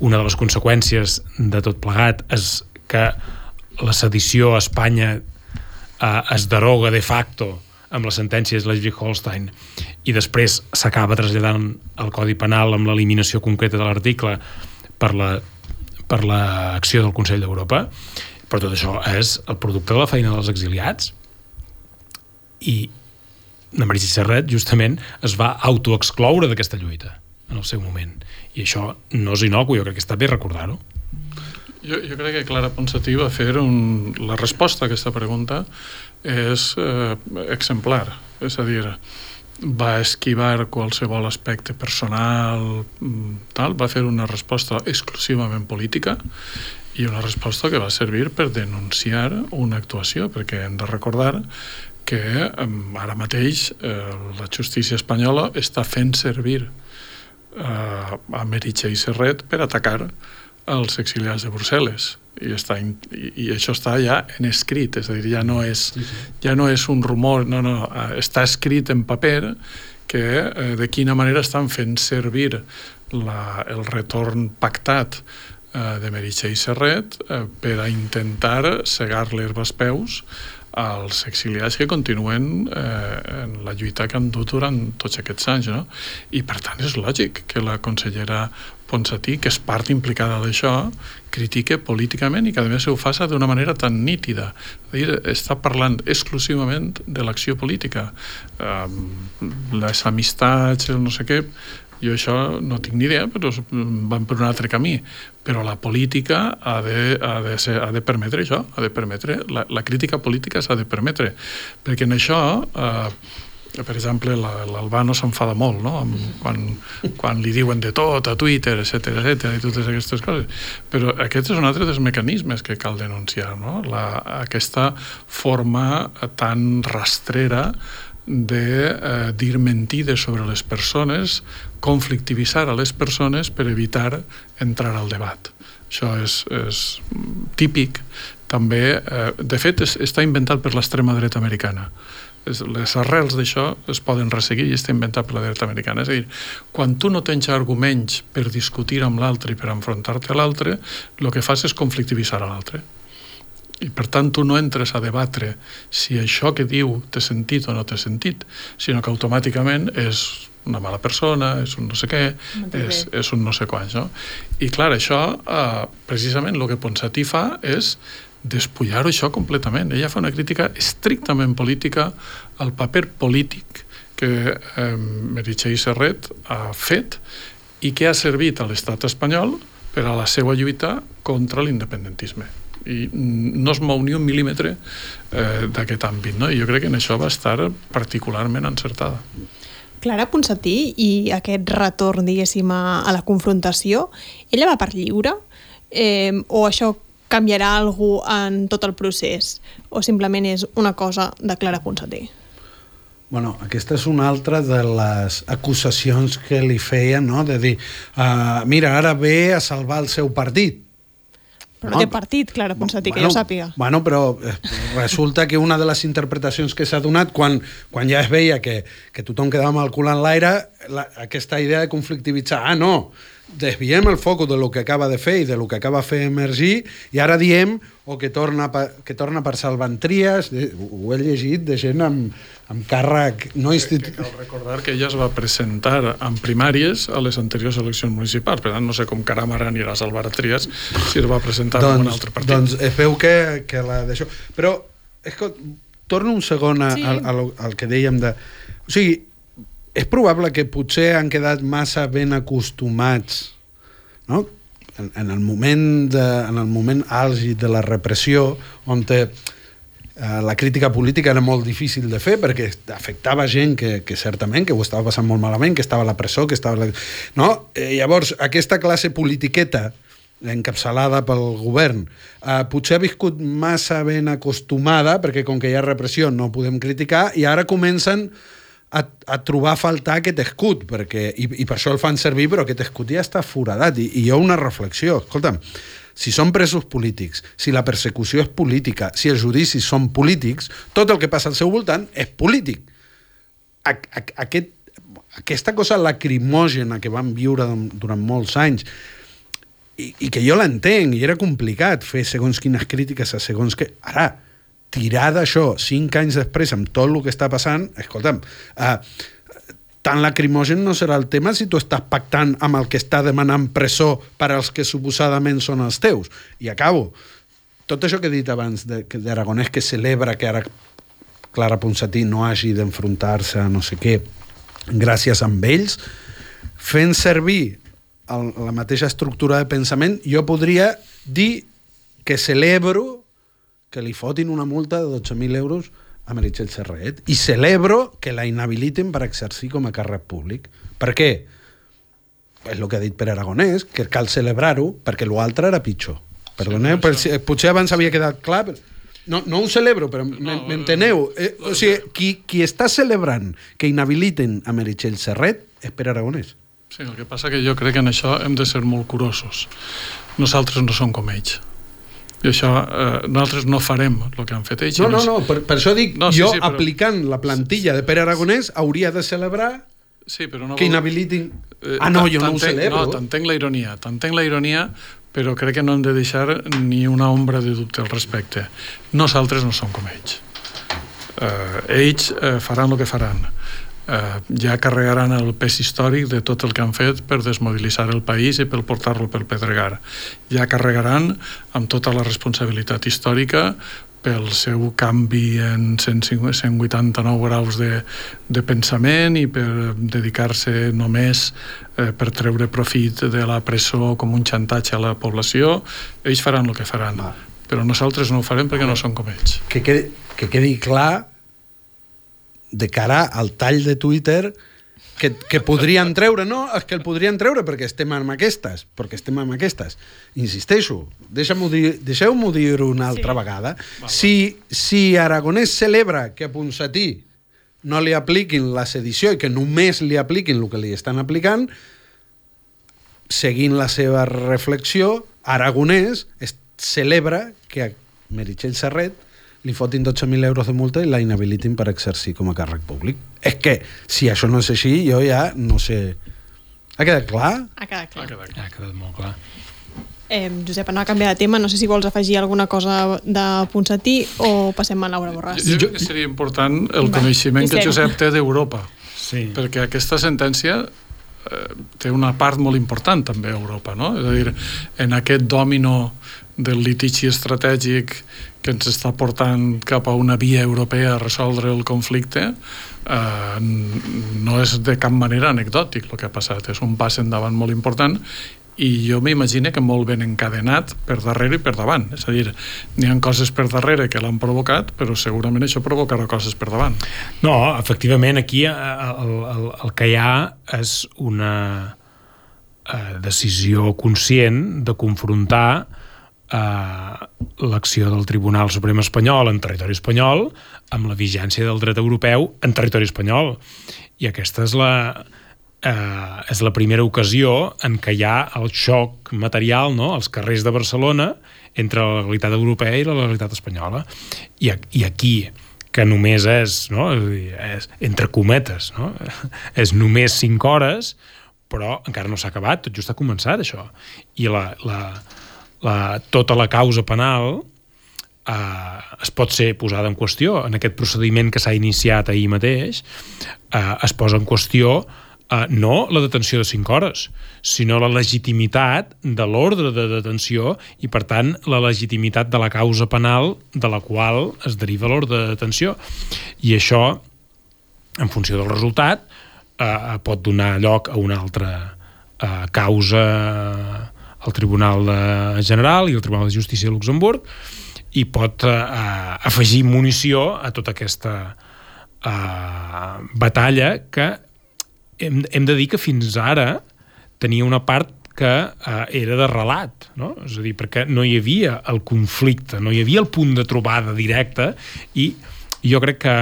una de les conseqüències de tot plegat és que la sedició a Espanya eh, es deroga de facto amb les sentències Schleswig-Holstein i després s'acaba traslladant el Codi Penal amb l'eliminació concreta de l'article per la per del Consell d'Europa. Però tot això és el producte de la feina dels exiliats. I la Maritza Serret justament es va autoexcloure d'aquesta lluita en el seu moment. I això no és inocu, jo crec que està bé recordar-ho. Jo, jo crec que Clara Ponsatí va fer un... la resposta a aquesta pregunta és eh, exemplar. És a dir, va esquivar qualsevol aspecte personal mm, tal, va fer una resposta exclusivament política i una resposta que va servir per denunciar una actuació, perquè hem de recordar que eh, ara mateix eh, la justícia espanyola està fent servir eh, a Meritxell Serret per atacar els exiliats de Brussel·les i, està in, i, i això està ja en escrit, és a dir, ja no és, ja no és un rumor, no, no, eh, està escrit en paper que eh, de quina manera estan fent servir la, el retorn pactat eh, de Meritxell Serret eh, per a intentar cegar l'herba als peus als exiliats que continuen eh, en la lluita que han dut durant tots aquests anys. No? I per tant és lògic que la consellera Ponsatí, que és part implicada d'això, critique políticament i que a més ho faça d'una manera tan nítida. És dir, està parlant exclusivament de l'acció política. Um, les amistats, el no sé què, jo això no tinc ni idea, però van per un altre camí. Però la política ha de, ha de, ser, ha de permetre això, ha de permetre, la, la crítica política s'ha de permetre, perquè en això... Eh, per exemple, l'Albano s'enfada molt, no? Amb, quan, quan li diuen de tot a Twitter, etc etc i totes aquestes coses. Però aquest és un altre dels mecanismes que cal denunciar, no? La, aquesta forma tan rastrera de eh, dir mentides sobre les persones, conflictivitzar a les persones per evitar entrar al debat. Això és, és típic. També, eh, de fet, és, està inventat per l'extrema dreta americana. Les arrels d'això es poden resseguir i està inventat per la dreta americana. És a dir, quan tu no tens arguments per discutir amb l'altre i per enfrontar-te a l'altre, el que fas és conflictivitzar a l'altre i per tant tu no entres a debatre si això que diu té sentit o no té sentit, sinó que automàticament és una mala persona, és un no sé què, és, és un no sé quants. No? I clar, això, eh, precisament el que Ponsatí fa és despullar-ho això completament. Ella fa una crítica estrictament política al paper polític que eh, Meritxell Serret ha fet i que ha servit a l'estat espanyol per a la seva lluita contra l'independentisme i no es mou ni un mil·límetre eh, d'aquest àmbit, no? I jo crec que en això va estar particularment encertada. Clara Ponsatí i aquest retorn, diguéssim, a, a la confrontació, ella va per lliure? Eh, o això canviarà algú en tot el procés? O simplement és una cosa de Clara Ponsatí? Bueno, aquesta és una altra de les acusacions que li feien, no? de dir, uh, mira, ara ve a salvar el seu partit. Però no, té partit, Clara Ponsatí, bueno, que jo sàpiga. Bueno, però resulta que una de les interpretacions que s'ha donat quan, quan ja es veia que, que tothom quedava amb el cul en l'aire, aquesta idea de conflictivitzar, ah, no, desviem el foc de lo que acaba de fer i de lo que acaba de fer emergir i ara diem o que torna, que torna per salvantries, ho he llegit de gent amb, amb càrrec no institu... Cal recordar que ella es va presentar en primàries a les anteriors eleccions municipals, per tant no sé com caram ara anirà a salvar Trias si es va presentar doncs, en un altre partit. Doncs es veu que, que la d'això... Però és que torno un segon a, sí. al, al, al que dèiem de... O sigui, és probable que potser han quedat massa ben acostumats no? en, en, el moment de, en el moment àlgid de la repressió on te, eh, la crítica política era molt difícil de fer perquè afectava gent que, que certament que ho estava passant molt malament, que estava a la presó, que estava... La... No? Eh, llavors, aquesta classe politiqueta encapçalada pel govern, eh, potser ha viscut massa ben acostumada, perquè com que hi ha repressió no podem criticar, i ara comencen a, a trobar a faltar aquest escut, perquè, i, i per això el fan servir, però aquest escut ja està foradat. I, i hi ha una reflexió. Escolta'm, si són presos polítics, si la persecució és política, si els judicis són polítics, tot el que passa al seu voltant és polític. A, a, aquest, aquesta cosa lacrimògena que van viure durant molts anys i, i que jo l'entenc, i era complicat fer segons quines crítiques a segons que... Ara, tirar d'això cinc anys després amb tot el que està passant, escolta'm, eh, tan lacrimogen no serà el tema si tu estàs pactant amb el que està demanant presó per als que suposadament són els teus. I acabo. Tot això que he dit abans d'Aragonès, que celebra que ara Clara Ponsatí no hagi d'enfrontar-se a no sé què, gràcies a ells, fent servir el, la mateixa estructura de pensament, jo podria dir que celebro que li fotin una multa de 12.000 euros a Meritxell Serret i celebro que la inhabiliten per exercir com a càrrec públic. Per què? És el que ha dit per Aragonès, que cal celebrar-ho perquè l'altre era pitjor. Perdoneu, sí, això... potser abans havia quedat clar, però... No, no ho celebro, però m'enteneu? Eh, o sigui, qui, qui està celebrant que inhabiliten a Meritxell Serret és per Aragonès. Sí, el que passa que jo crec que en això hem de ser molt curosos. Nosaltres no som com ells. I això, eh, nosaltres no farem el que han fet ells. No, no, no, per, per això dic, no, sí, jo sí, però... aplicant la plantilla de Pere Aragonès hauria de celebrar sí, però no que inhabilitin... Eh, ah, no, jo no ho celebro. No, t'entenc la ironia, t'entenc la ironia, però crec que no hem de deixar ni una ombra de dubte al respecte. Nosaltres no som com ells. Eh, ells eh, faran el que faran eh, ja carregaran el pes històric de tot el que han fet per desmobilitzar el país i per portar-lo pel pedregar. Ja carregaran amb tota la responsabilitat històrica pel seu canvi en 189 graus de, de pensament i per dedicar-se només eh, per treure profit de la presó com un xantatge a la població, ells faran el que faran. Va. Però nosaltres no ho farem perquè no som com ells. Que quedi, que quedi clar de cara al tall de Twitter que, que podrien treure, no, és que el podrien treure perquè estem amb aquestes, perquè estem amb aquestes. Insisteixo, deixeu-m'ho dir, deixeu dir una altra sí. vegada. Si, si Aragonès celebra que a Ponsatí no li apliquin la sedició i que només li apliquin el que li estan aplicant, seguint la seva reflexió, Aragonès celebra que a Meritxell Serret li fotin 12.000 euros de multa i la inhabilitin per exercir com a càrrec públic. És que, si això no és així, jo ja no sé... Ha quedat clar? Ha quedat clar. Ha quedat. Ha quedat molt clar. Eh, Josep, anar a canviar de tema, no sé si vols afegir alguna cosa de Ponsatí o passem a Laura Borràs. Jo, jo crec que seria important el Va, coneixement que Josep té d'Europa, sí. perquè aquesta sentència eh, té una part molt important també a Europa, no? És a dir, en aquest dòmino del litigi estratègic que ens està portant cap a una via europea a resoldre el conflicte eh, no és de cap manera anecdòtic el que ha passat, és un pas endavant molt important i jo m'imagino que molt ben encadenat per darrere i per davant. És a dir, n'hi ha coses per darrere que l'han provocat, però segurament això provocarà coses per davant. No, efectivament, aquí eh, el, el, el que hi ha és una eh, decisió conscient de confrontar l'acció del Tribunal Suprem espanyol en territori espanyol amb la vigència del dret europeu en territori espanyol. I aquesta és la, eh, és la primera ocasió en què hi ha el xoc material no? als carrers de Barcelona entre la legalitat europea i la legalitat espanyola. I, i aquí, que només és, no? és, entre cometes, no? és només 5 hores, però encara no s'ha acabat, tot just ha començat això. I la, la, la, tota la causa penal eh, es pot ser posada en qüestió. En aquest procediment que s'ha iniciat ahir mateix eh, es posa en qüestió eh, no la detenció de 5 hores, sinó la legitimitat de l'ordre de detenció i, per tant, la legitimitat de la causa penal de la qual es deriva l'ordre de detenció. I això, en funció del resultat, eh, pot donar lloc a una altra eh, causa al Tribunal de General i al Tribunal de Justícia de Luxemburg i pot eh, afegir munició a tota aquesta eh, batalla que hem, hem de dir que fins ara tenia una part que eh, era de relat, no? és a dir, perquè no hi havia el conflicte, no hi havia el punt de trobada directa i jo crec que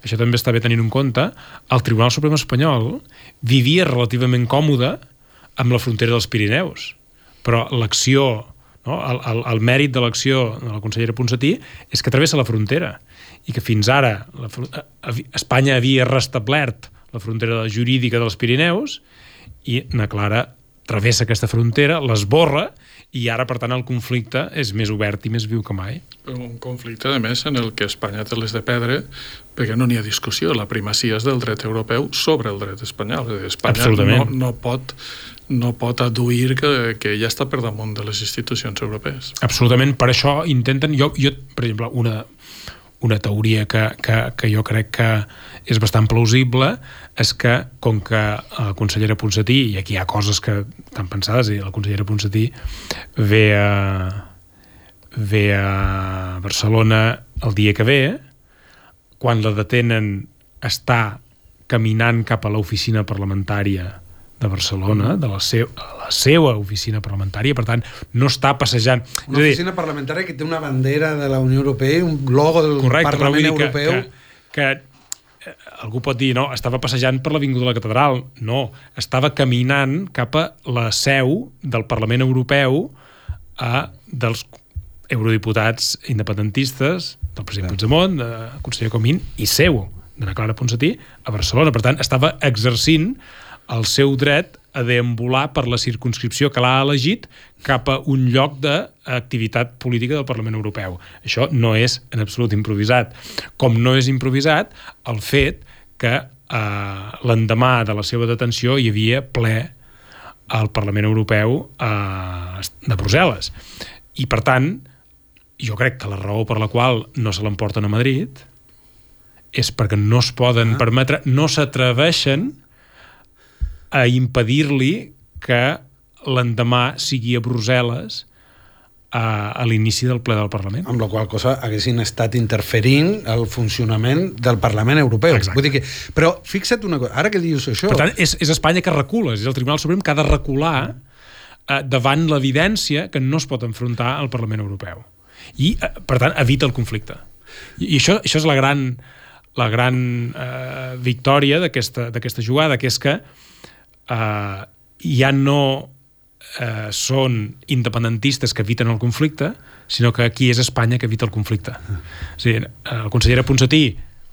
això també està bé tenint en compte, el Tribunal Suprem Espanyol vivia relativament còmode amb la frontera dels Pirineus, però l'acció, no? el, el, el mèrit de l'acció de la consellera Ponsatí és que travessa la frontera i que fins ara la, Espanya havia restablert la frontera jurídica dels Pirineus i na Clara travessa aquesta frontera, l'esborra i ara, per tant, el conflicte és més obert i més viu que mai. Un conflicte, a més, en el que Espanya té les de pedra perquè no n'hi ha discussió. La primacia és del dret europeu sobre el dret espanyol. Espanya no, no pot no pot aduir que, que ja està per damunt de les institucions europees. Absolutament. Per això intenten... Jo, jo per exemple, una, una teoria que, que, que jo crec que és bastant plausible és que, com que la consellera Ponsatí, i aquí hi ha coses que estan pensades, i la consellera Ponsatí ve a, ve a Barcelona el dia que ve, quan la detenen està caminant cap a l'oficina parlamentària de Barcelona, de la, seu, la seva oficina parlamentària, per tant, no està passejant... Una oficina parlamentària que té una bandera de la Unió Europea un logo del Correcte, Parlament Europeu... Que, que eh, algú pot dir, no, estava passejant per l'Avinguda de la Catedral. No, estava caminant cap a la seu del Parlament Europeu a, dels eurodiputats independentistes, del president Puigdemont, del conseller Comín, i seu, de la Clara Ponsatí, a Barcelona. Per tant, estava exercint el seu dret a deambular per la circunscripció que l'ha elegit cap a un lloc d'activitat política del Parlament Europeu. Això no és en absolut improvisat. Com no és improvisat el fet que eh, l'endemà de la seva detenció hi havia ple al Parlament Europeu eh, de Brussel·les. I, per tant, jo crec que la raó per la qual no se l'emporten a Madrid és perquè no es poden ah. permetre, no s'atreveixen a impedir-li que l'endemà sigui a Brussel·les a, a l'inici del ple del Parlament. Amb la qual cosa haguessin estat interferint el funcionament del Parlament Europeu. Exacte. Vull dir que, però fixa't una cosa, ara que dius això... Per tant, és, és Espanya que recula, és el Tribunal Suprem que ha de recular eh, davant l'evidència que no es pot enfrontar al Parlament Europeu. I, eh, per tant, evita el conflicte. I, i això, això és la gran, la gran eh, victòria d'aquesta jugada, que és que eh, ja no eh, són independentistes que eviten el conflicte, sinó que aquí és Espanya que evita el conflicte. O sigui, el conseller Ponsatí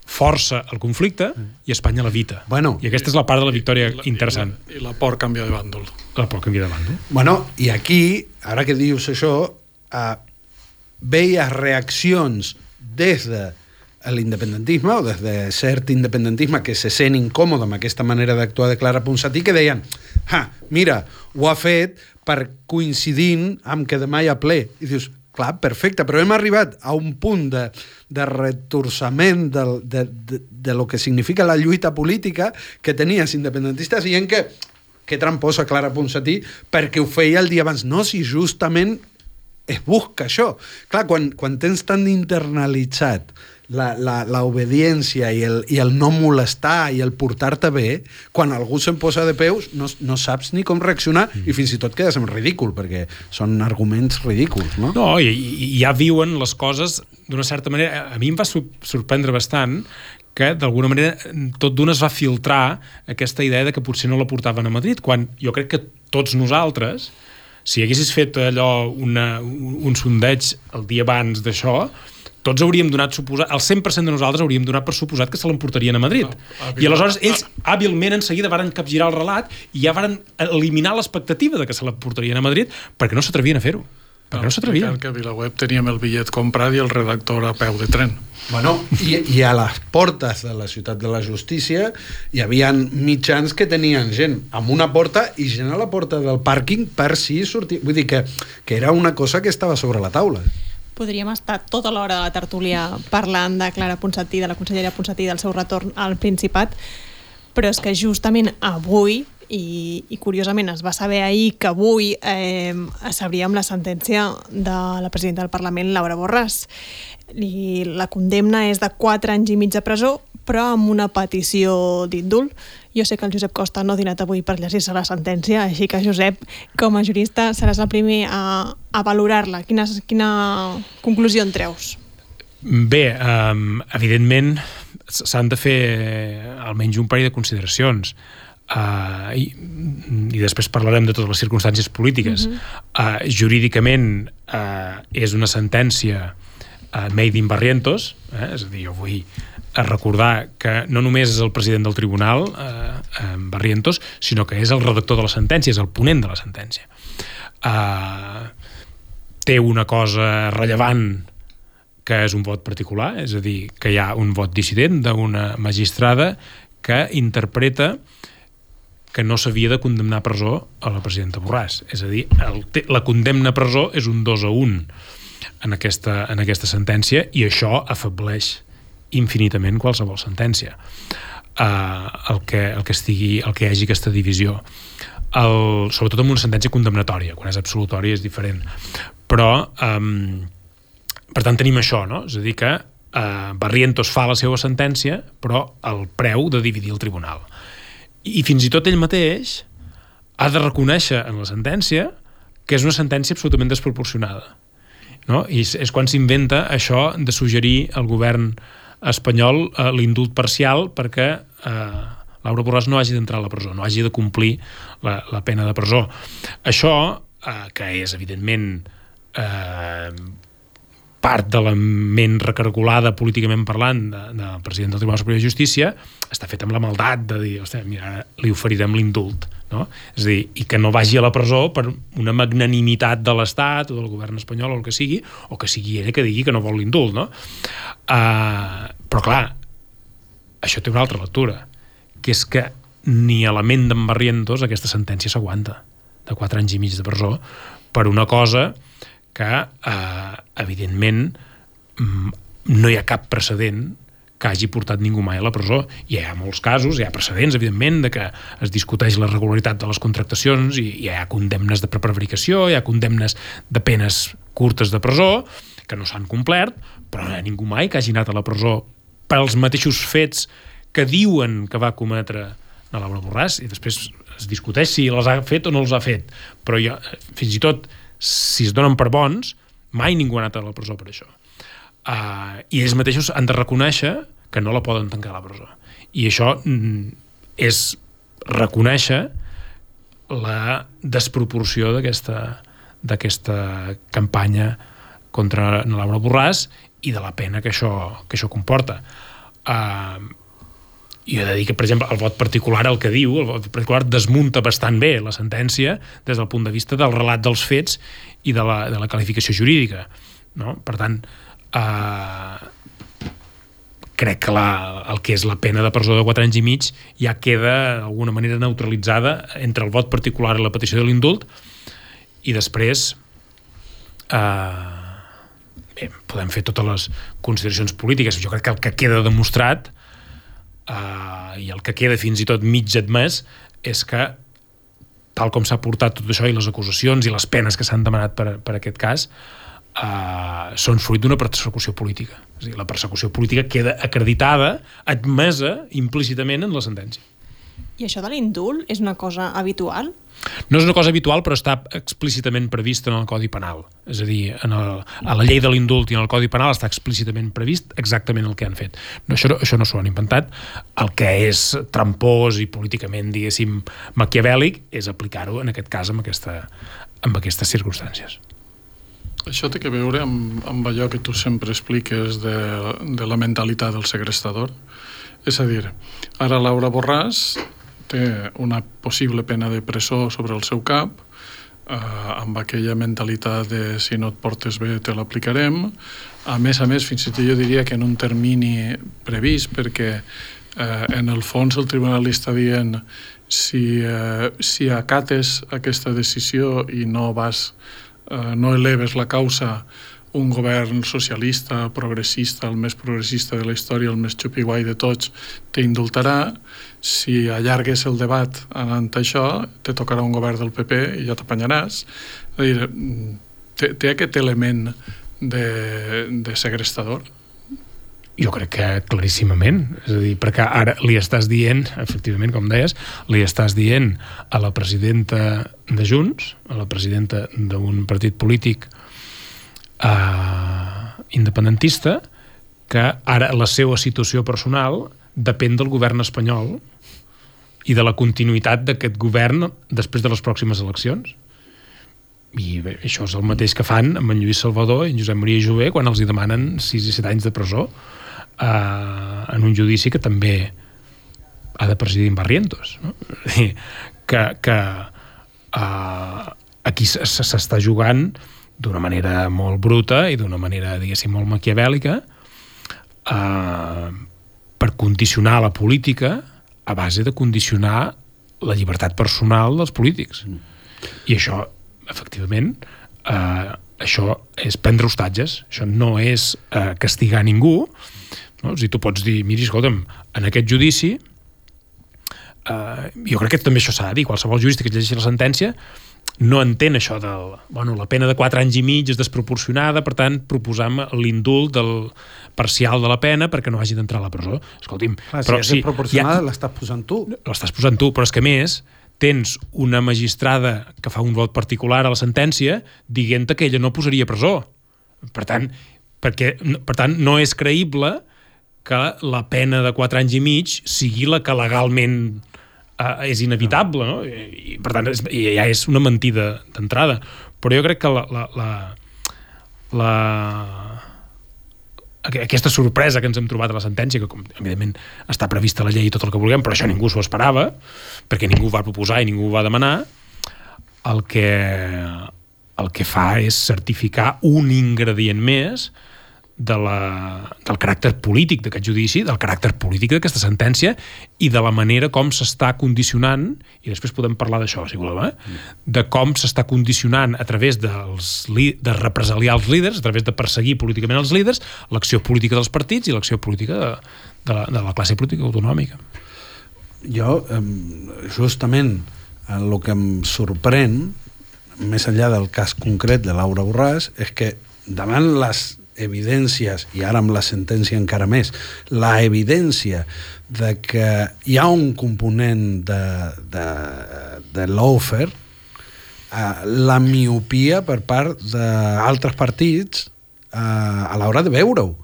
força el conflicte i Espanya l'evita. Bueno, I aquesta és la part de la victòria la, interessant. I la, I la por canvia de bàndol. La por canvia de bàndol. Bueno, i aquí, ara que dius això, eh, veies reaccions des de l'independentisme o des de cert independentisme que se sent incòmode amb aquesta manera d'actuar de Clara Ponsatí que deien, ha, mira, ho ha fet per coincidint amb que demà hi ha ple. I dius, clar, perfecte, però hem arribat a un punt de, de retorçament de, de, de, de lo que significa la lluita política que tenies independentistes i en què que tramposa Clara Ponsatí perquè ho feia el dia abans. No, si justament es busca això. Clar, quan, quan tens tan internalitzat l'obediència i, el, i el no molestar i el portar-te bé, quan algú se'n posa de peus no, no saps ni com reaccionar mm. i fins i tot quedes en ridícul, perquè són arguments ridículs, no? No, i, i ja viuen les coses d'una certa manera. A mi em va sorprendre bastant que d'alguna manera tot d'una es va filtrar aquesta idea de que potser no la portaven a Madrid, quan jo crec que tots nosaltres, si haguessis fet allò una, un sondeig el dia abans d'això, tots hauríem donat suposat, el 100% de nosaltres hauríem donat per suposat que se l'emportarien a Madrid. No, I aleshores ells hàbilment en seguida varen capgirar el relat i ja varen eliminar l'expectativa de que se l'emportarien a Madrid perquè no s'atrevien a fer-ho. Perquè no, no s'atrevien. Que a Vilaweb teníem el bitllet comprat i el redactor a peu de tren. Bueno, i, i a les portes de la ciutat de la justícia hi havia mitjans que tenien gent amb una porta i gent a la porta del pàrquing per si sortir... Vull dir que, que era una cosa que estava sobre la taula. Podríem estar tota l'hora de la tertúlia parlant de Clara Ponsatí, de la consellera Ponsatí, del seu retorn al Principat, però és que justament avui i, i curiosament es va saber ahir que avui eh, sabríem la sentència de la presidenta del Parlament, Laura Borràs. I la condemna és de 4 anys i mig de presó, però amb una petició d'indult. Jo sé que el Josep Costa no ha dinat avui per llegir-se la sentència, així que, Josep, com a jurista, seràs el primer a, a valorar-la. Quina, quina conclusió en treus? Bé, um, evidentment s'han de fer almenys un parell de consideracions. Uh, i, i després parlarem de totes les circumstàncies polítiques. Uh -huh. uh, jurídicament uh, és una sentència uh, made in Barrientos, eh? és a dir, jo vull recordar que no només és el president del tribunal, eh, Barrientos, sinó que és el redactor de la sentència, és el ponent de la sentència. Uh, té una cosa rellevant que és un vot particular, és a dir, que hi ha un vot dissident d'una magistrada que interpreta que no s'havia de condemnar a presó a la presidenta Borràs. És a dir, el, la condemna a presó és un 2 a 1 en aquesta, en aquesta sentència i això afableix infinitament qualsevol sentència uh, el, que, el, que estigui, el que hi hagi aquesta divisió el, sobretot amb una sentència condemnatòria quan és absolutòria és diferent però um, per tant tenim això no? és a dir que uh, Barrientos fa la seva sentència però el preu de dividir el tribunal i fins i tot ell mateix ha de reconèixer en la sentència que és una sentència absolutament desproporcionada. No? I és quan s'inventa això de suggerir al govern espanyol eh, l'indult parcial perquè eh, Laura Borràs no hagi d'entrar a la presó, no hagi de complir la, la pena de presó. Això, eh, que és evidentment eh, part de la ment recargolada políticament parlant de, del president del Tribunal Superior de Justícia està fet amb la maldat de dir, ostres, mira, li oferirem l'indult no? és a dir, i que no vagi a la presó per una magnanimitat de l'Estat o del govern espanyol o el que sigui, o que sigui ella que digui que no vol l'indult no? Uh, però clar això té una altra lectura que és que ni a la ment d'en Barrientos aquesta sentència s'aguanta de 4 anys i mig de presó per una cosa que eh, evidentment mm, no hi ha cap precedent que hagi portat ningú mai a la presó. Hi ha molts casos, hi ha precedents, evidentment, de que es discuteix la regularitat de les contractacions i hi ha condemnes de prevaricació, hi ha condemnes de penes curtes de presó, que no s'han complert, però no hi ha ningú mai que hagi anat a la presó pels mateixos fets que diuen que va cometre la Laura Borràs, i després es discuteix si les ha fet o no els ha fet. Però jo, fins i tot si es donen per bons, mai ningú ha anat a la presó per això. Uh, I ells mateixos han de reconèixer que no la poden tancar a la presó. I això mm, és reconèixer la desproporció d'aquesta campanya contra Laura Borràs i de la pena que això, que això comporta. Uh, i he de dir que, per exemple, el vot particular el que diu, el vot particular desmunta bastant bé la sentència des del punt de vista del relat dels fets i de la, de la qualificació jurídica. No? Per tant, eh, crec que la, el que és la pena de presó de 4 anys i mig ja queda d'alguna manera neutralitzada entre el vot particular i la petició de l'indult i després eh, bé, podem fer totes les consideracions polítiques jo crec que el que queda demostrat uh, i el que queda fins i tot mig admès és que tal com s'ha portat tot això i les acusacions i les penes que s'han demanat per, per aquest cas uh, són fruit d'una persecució política. És a dir, la persecució política queda acreditada, admesa implícitament en la sentència. I això de l'indult és una cosa habitual? No és una cosa habitual, però està explícitament previst en el Codi Penal. És a dir, en el, a la llei de l'indult i en el Codi Penal està explícitament previst exactament el que han fet. No, això, això no s'ho han inventat. El que és trampós i políticament, diguéssim, maquiavèlic és aplicar-ho, en aquest cas, amb, aquesta, amb aquestes circumstàncies. Això té que veure amb, amb allò que tu sempre expliques de, de la mentalitat del segrestador. És a dir, ara Laura Borràs té una possible pena de presó sobre el seu cap, eh, amb aquella mentalitat de si no et portes bé te l'aplicarem. A més a més, fins i tot jo diria que en un termini previst, perquè eh, en el fons el tribunal li està dient si, eh, si acates aquesta decisió i no vas, eh, no eleves la causa un govern socialista, progressista, el més progressista de la història, el més xupiguai de tots, t'indultarà. Si allargues el debat anant a això, te tocarà un govern del PP i ja t'apanyaràs. És a dir, té, té aquest element de, de segrestador jo crec que claríssimament, és a dir, perquè ara li estàs dient, efectivament, com deies, li estàs dient a la presidenta de Junts, a la presidenta d'un partit polític eh, independentista, que ara la seva situació personal depèn del govern espanyol i de la continuïtat d'aquest govern després de les pròximes eleccions. I bé, això és el mateix que fan amb en Lluís Salvador i en Josep Maria Jové quan els hi demanen 6 i 7 anys de presó eh, en un judici que també ha de presidir en Barrientos no? que, que eh, aquí s'està jugant d'una manera molt bruta i d'una manera, diguéssim, molt maquiavèlica eh, per condicionar la política a base de condicionar la llibertat personal dels polítics. Mm. I això, efectivament, eh, això és prendre hostatges, això no és eh, castigar ningú, no? Sigui, tu pots dir, miri, escolta'm, en aquest judici eh, jo crec que també això s'ha de dir, qualsevol jurista que llegeixi la sentència no entén això de bueno, la pena de 4 anys i mig és desproporcionada, per tant, proposam l'indult del parcial de la pena perquè no hagi d'entrar a la presó. Escolti'm, Clar, però, si és desproporcionada, ja, l'estàs posant tu. L'estàs posant tu, però és que més tens una magistrada que fa un vot particular a la sentència dient que ella no posaria presó. Per tant, perquè, per tant no és creïble que la pena de 4 anys i mig sigui la que legalment eh, és inevitable, no? I, per tant, és, ja és una mentida d'entrada. Però jo crec que la, la, la, la, aquesta sorpresa que ens hem trobat a la sentència, que com, evidentment està prevista la llei i tot el que vulguem, però això ningú s'ho esperava, perquè ningú va proposar i ningú va demanar, el que, el que fa és certificar un ingredient més de la, del caràcter polític d'aquest judici, del caràcter polític d'aquesta sentència i de la manera com s'està condicionant, i després podem parlar d'això, si voleu, eh? de com s'està condicionant a través dels, de represaliar els líders, a través de perseguir políticament els líders, l'acció política dels partits i l'acció política de, de, la, de la classe política autonòmica. Jo, justament, el que em sorprèn, més enllà del cas concret de Laura Borràs, és que davant les evidències, i ara amb la sentència encara més, la evidència de que hi ha un component de, de, de l'offer, eh, la miopia per part d'altres partits eh, a l'hora de veure-ho.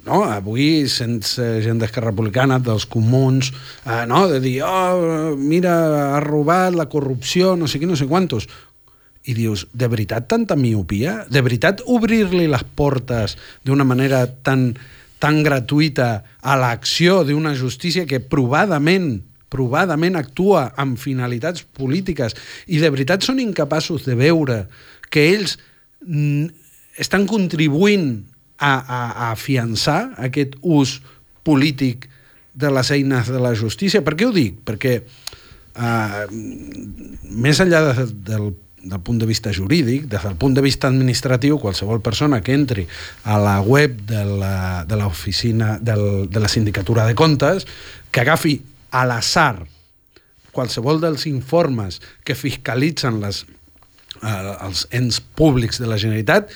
No? Avui, sense gent d'Esquerra Republicana, dels comuns, eh, no? de dir, oh, mira, ha robat la corrupció, no sé qui, no sé quantos i dius, de veritat tanta miopia? De veritat obrir-li les portes d'una manera tan, tan gratuïta a l'acció d'una justícia que provadament provadament actua amb finalitats polítiques i de veritat són incapaços de veure que ells estan contribuint a, a, a afiançar aquest ús polític de les eines de la justícia. Per què ho dic? Perquè uh, més enllà de, del del punt de vista jurídic, des del punt de vista administratiu, qualsevol persona que entri a la web de l'oficina de, de la Sindicatura de Comptes, que agafi a l'assar qualsevol dels informes que fiscalitzen les, eh, els ens públics de la Generalitat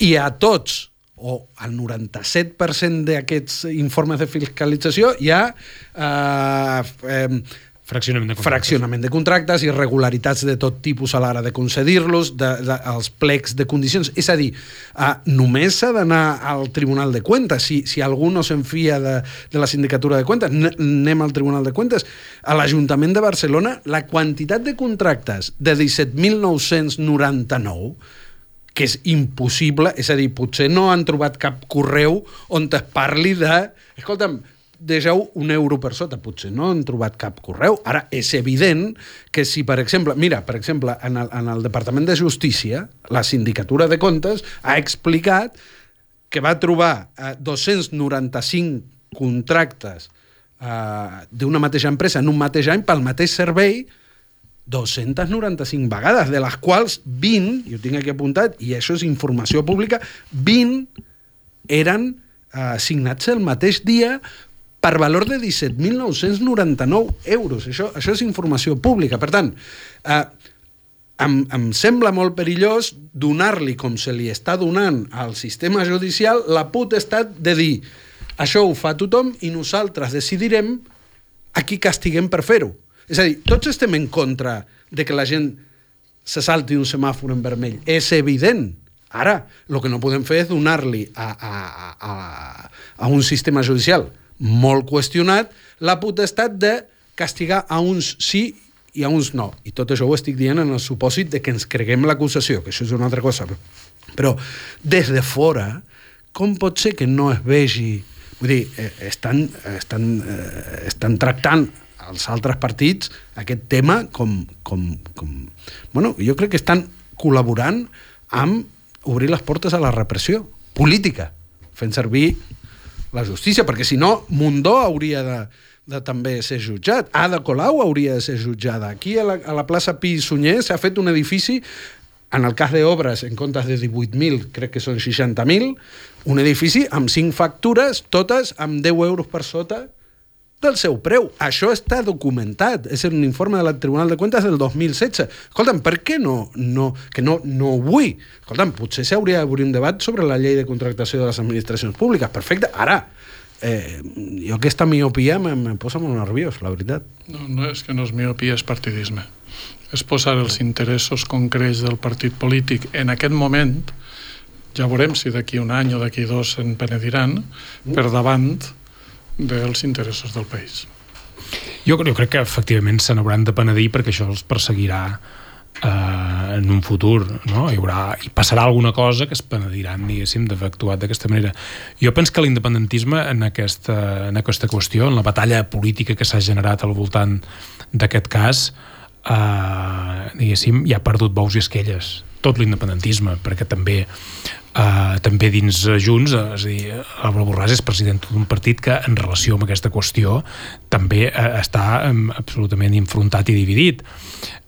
i a tots o al 97% d'aquests informes de fiscalització hi ha eh, eh, Fraccionament de contractes. Fraccionament de contractes, irregularitats de tot tipus a l'hora de concedir-los, de, de, els plecs de condicions. És a dir, uh, només s'ha d'anar al Tribunal de Cuentas. Si, si algú no s'enfia de, de la Sindicatura de Cuentas, anem al Tribunal de Cuentas. A l'Ajuntament de Barcelona, la quantitat de contractes de 17.999 que és impossible, és a dir, potser no han trobat cap correu on es parli de... Escolta'm, deixeu un euro per sota, potser no han trobat cap correu. Ara, és evident que si, per exemple, mira, per exemple, en el, en el Departament de Justícia, la Sindicatura de Comptes ha explicat que va trobar eh, 295 contractes eh, d'una mateixa empresa en un mateix any pel mateix servei 295 vegades, de les quals 20, i ho tinc aquí apuntat, i això és informació pública, 20 eren eh, signats el mateix dia per valor de 17.999 euros. Això, això és informació pública. Per tant, eh, em, em sembla molt perillós donar-li, com se li està donant al sistema judicial, la potestat de dir això ho fa tothom i nosaltres decidirem a qui castiguem per fer-ho. És a dir, tots estem en contra de que la gent se salti un semàfor en vermell. És evident. Ara, el que no podem fer és donar-li a, a, a, a un sistema judicial molt qüestionat la potestat de castigar a uns sí i a uns no. I tot això ho estic dient en el supòsit de que ens creguem l'acusació, que això és una altra cosa. Però des de fora, com pot ser que no es vegi... Vull dir, eh, estan, estan, eh, estan tractant els altres partits aquest tema com, com, com... Bueno, jo crec que estan col·laborant amb obrir les portes a la repressió política, fent servir la justícia, perquè si no, Mundó hauria de, de també ser jutjat. Ada Colau hauria de ser jutjada. Aquí a la, a la plaça Pi Sunyer s'ha fet un edifici en el cas d'obres, en comptes de 18.000, crec que són 60.000, un edifici amb cinc factures, totes amb 10 euros per sota del seu preu. Això està documentat. És un informe del Tribunal de Comptes del 2016. Escolta'm, per què no, no, que no, no vull? Escolta'm, potser s'hauria d'obrir un debat sobre la llei de contractació de les administracions públiques. Perfecte. Ara, eh, jo aquesta miopia me, me posa molt nerviós, la veritat. No, no és que no és miopia, és partidisme. És posar els interessos concrets del partit polític en aquest moment, ja veurem si d'aquí un any o d'aquí dos se'n penediran, per davant dels interessos del país. Jo, jo crec que efectivament se n'hauran de penedir perquè això els perseguirà eh, en un futur, no? Hi, haurà, hi passarà alguna cosa que es penediran, diguéssim, d'haver actuat d'aquesta manera. Jo penso que l'independentisme en aquesta, en aquesta qüestió, en la batalla política que s'ha generat al voltant d'aquest cas, eh, diguéssim, ja ha perdut bous i esquelles tot l'independentisme, perquè també Uh, també dins Junts, uh, és a dir, Álvaro Borràs és president d'un partit que en relació amb aquesta qüestió també uh, està um, absolutament infrontat i dividit.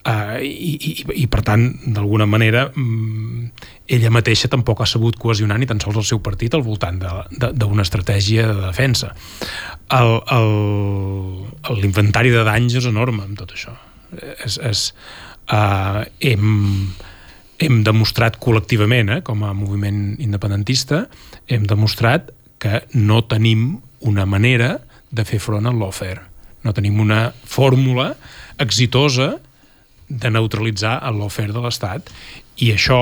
Uh, i, i, i per tant d'alguna manera um, ella mateixa tampoc ha sabut cohesionar ni tan sols el seu partit al voltant d'una estratègia de defensa. L'inventari de danys és enorme amb tot això. És, és, uh, hem hem demostrat col·lectivament, eh, com a moviment independentista, hem demostrat que no tenim una manera de fer front al lawfare. No tenim una fórmula exitosa de neutralitzar el lawfare de l'Estat. I això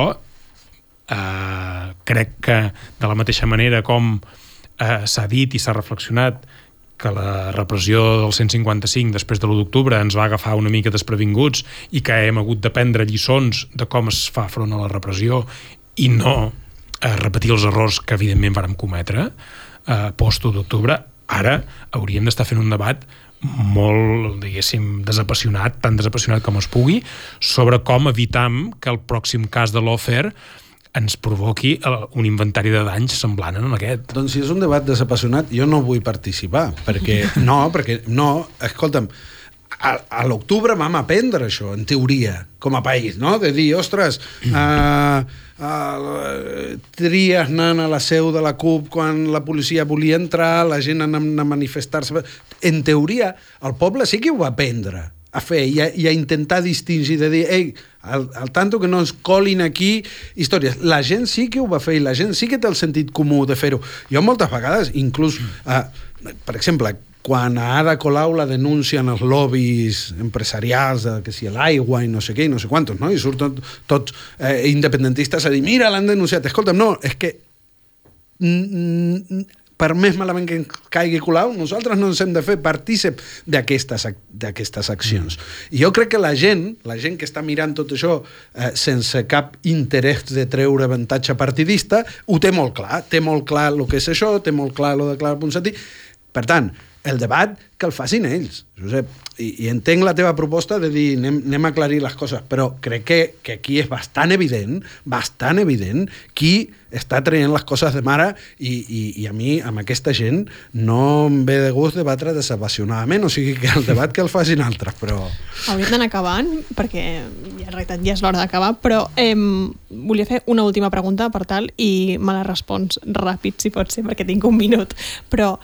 eh, crec que de la mateixa manera com eh, s'ha dit i s'ha reflexionat que la repressió del 155 després de l'1 d'octubre ens va agafar una mica desprevinguts i que hem hagut de prendre lliçons de com es fa front a la repressió i no eh, repetir els errors que evidentment vàrem cometre eh, post-1 d'octubre, ara hauríem d'estar fent un debat molt, diguéssim, desapassionat, tan desapassionat com es pugui, sobre com evitam que el pròxim cas de l'Ofer ens provoqui eh, un inventari de danys semblant en aquest. Doncs si és un debat desapassionat, jo no vull participar, perquè no, perquè no, escolta'm, a, a l'octubre vam aprendre això, en teoria, com a país, no? De dir, ostres, uh, uh, tries anant a la seu de la CUP quan la policia volia entrar, la gent anant a manifestar-se... En teoria, el poble sí que ho va aprendre a fer i a, i a intentar distingir, de dir, ei, al, al tanto que no ens colin aquí històries. La gent sí que ho va fer i la gent sí que té el sentit comú de fer-ho. Jo moltes vegades, inclús, eh, per exemple, quan a Ada Colau la denuncien els lobbies empresarials de que si l'aigua i no sé què i no sé quantos, no? i surten tots eh, independentistes a dir mira, l'han denunciat. Escolta'm, no, és que per més malament que caigui Colau, nosaltres no ens hem de fer partícip d'aquestes accions. I jo crec que la gent, la gent que està mirant tot això eh, sense cap interès de treure avantatge partidista, ho té molt clar, té molt clar el que és això, té molt clar el de Clara Ponsatí. Per tant, el debat que el facin ells, Josep. I, i entenc la teva proposta de dir anem, anem a aclarir les coses, però crec que, que aquí és bastant evident, bastant evident, qui està traient les coses de mare i, i, i a mi, amb aquesta gent, no em ve de gust debatre desapassionadament, o sigui que el debat que el facin altres, però... Hauríem d'anar acabant, perquè ja, en realitat ja és l'hora d'acabar, però eh, volia fer una última pregunta per tal i me la respons ràpid, si pot ser, perquè tinc un minut. Però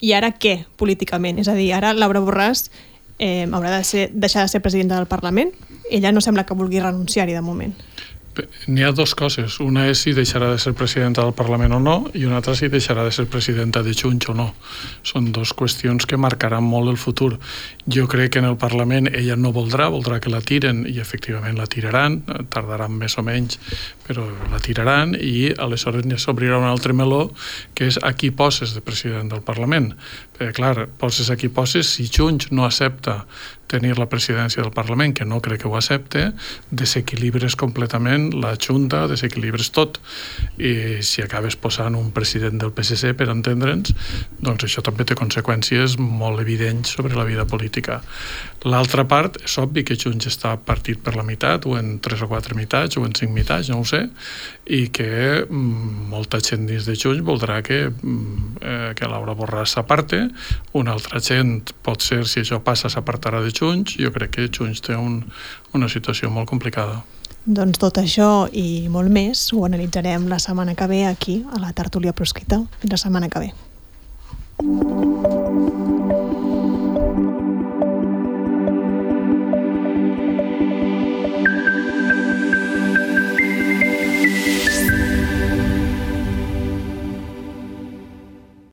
i ara què, políticament? És a dir, ara Laura Borràs eh, haurà de ser, deixar de ser presidenta del Parlament? Ella no sembla que vulgui renunciar-hi de moment. N'hi ha dues coses. Una és si deixarà de ser presidenta del Parlament o no, i una altra si deixarà de ser presidenta de Junts o no. Són dues qüestions que marcaran molt el futur. Jo crec que en el Parlament ella no voldrà, voldrà que la tiren, i efectivament la tiraran, tardaran més o menys, però la tiraran, i aleshores s'obrirà un altre meló, que és a qui poses de president del Parlament. Perquè, clar, poses a qui poses, si Junts no accepta tenir la presidència del Parlament, que no crec que ho accepte, desequilibres completament la Junta, desequilibres tot. I si acabes posant un president del PSC, per entendre'ns, doncs això també té conseqüències molt evidents sobre la vida política. L'altra part, és obvi que Junts està partit per la meitat, o en tres o quatre meitats, o en cinc meitats, no ho sé, i que mm, molta gent dins de Junts voldrà que, mm, eh, que Laura Borràs s'aparte, una altra gent, pot ser, si això passa, s'apartarà de Junts, jo crec que Junts té un, una situació molt complicada. Doncs tot això i molt més ho analitzarem la setmana que ve aquí, a la tertúlia proscrita. Fins la setmana que ve.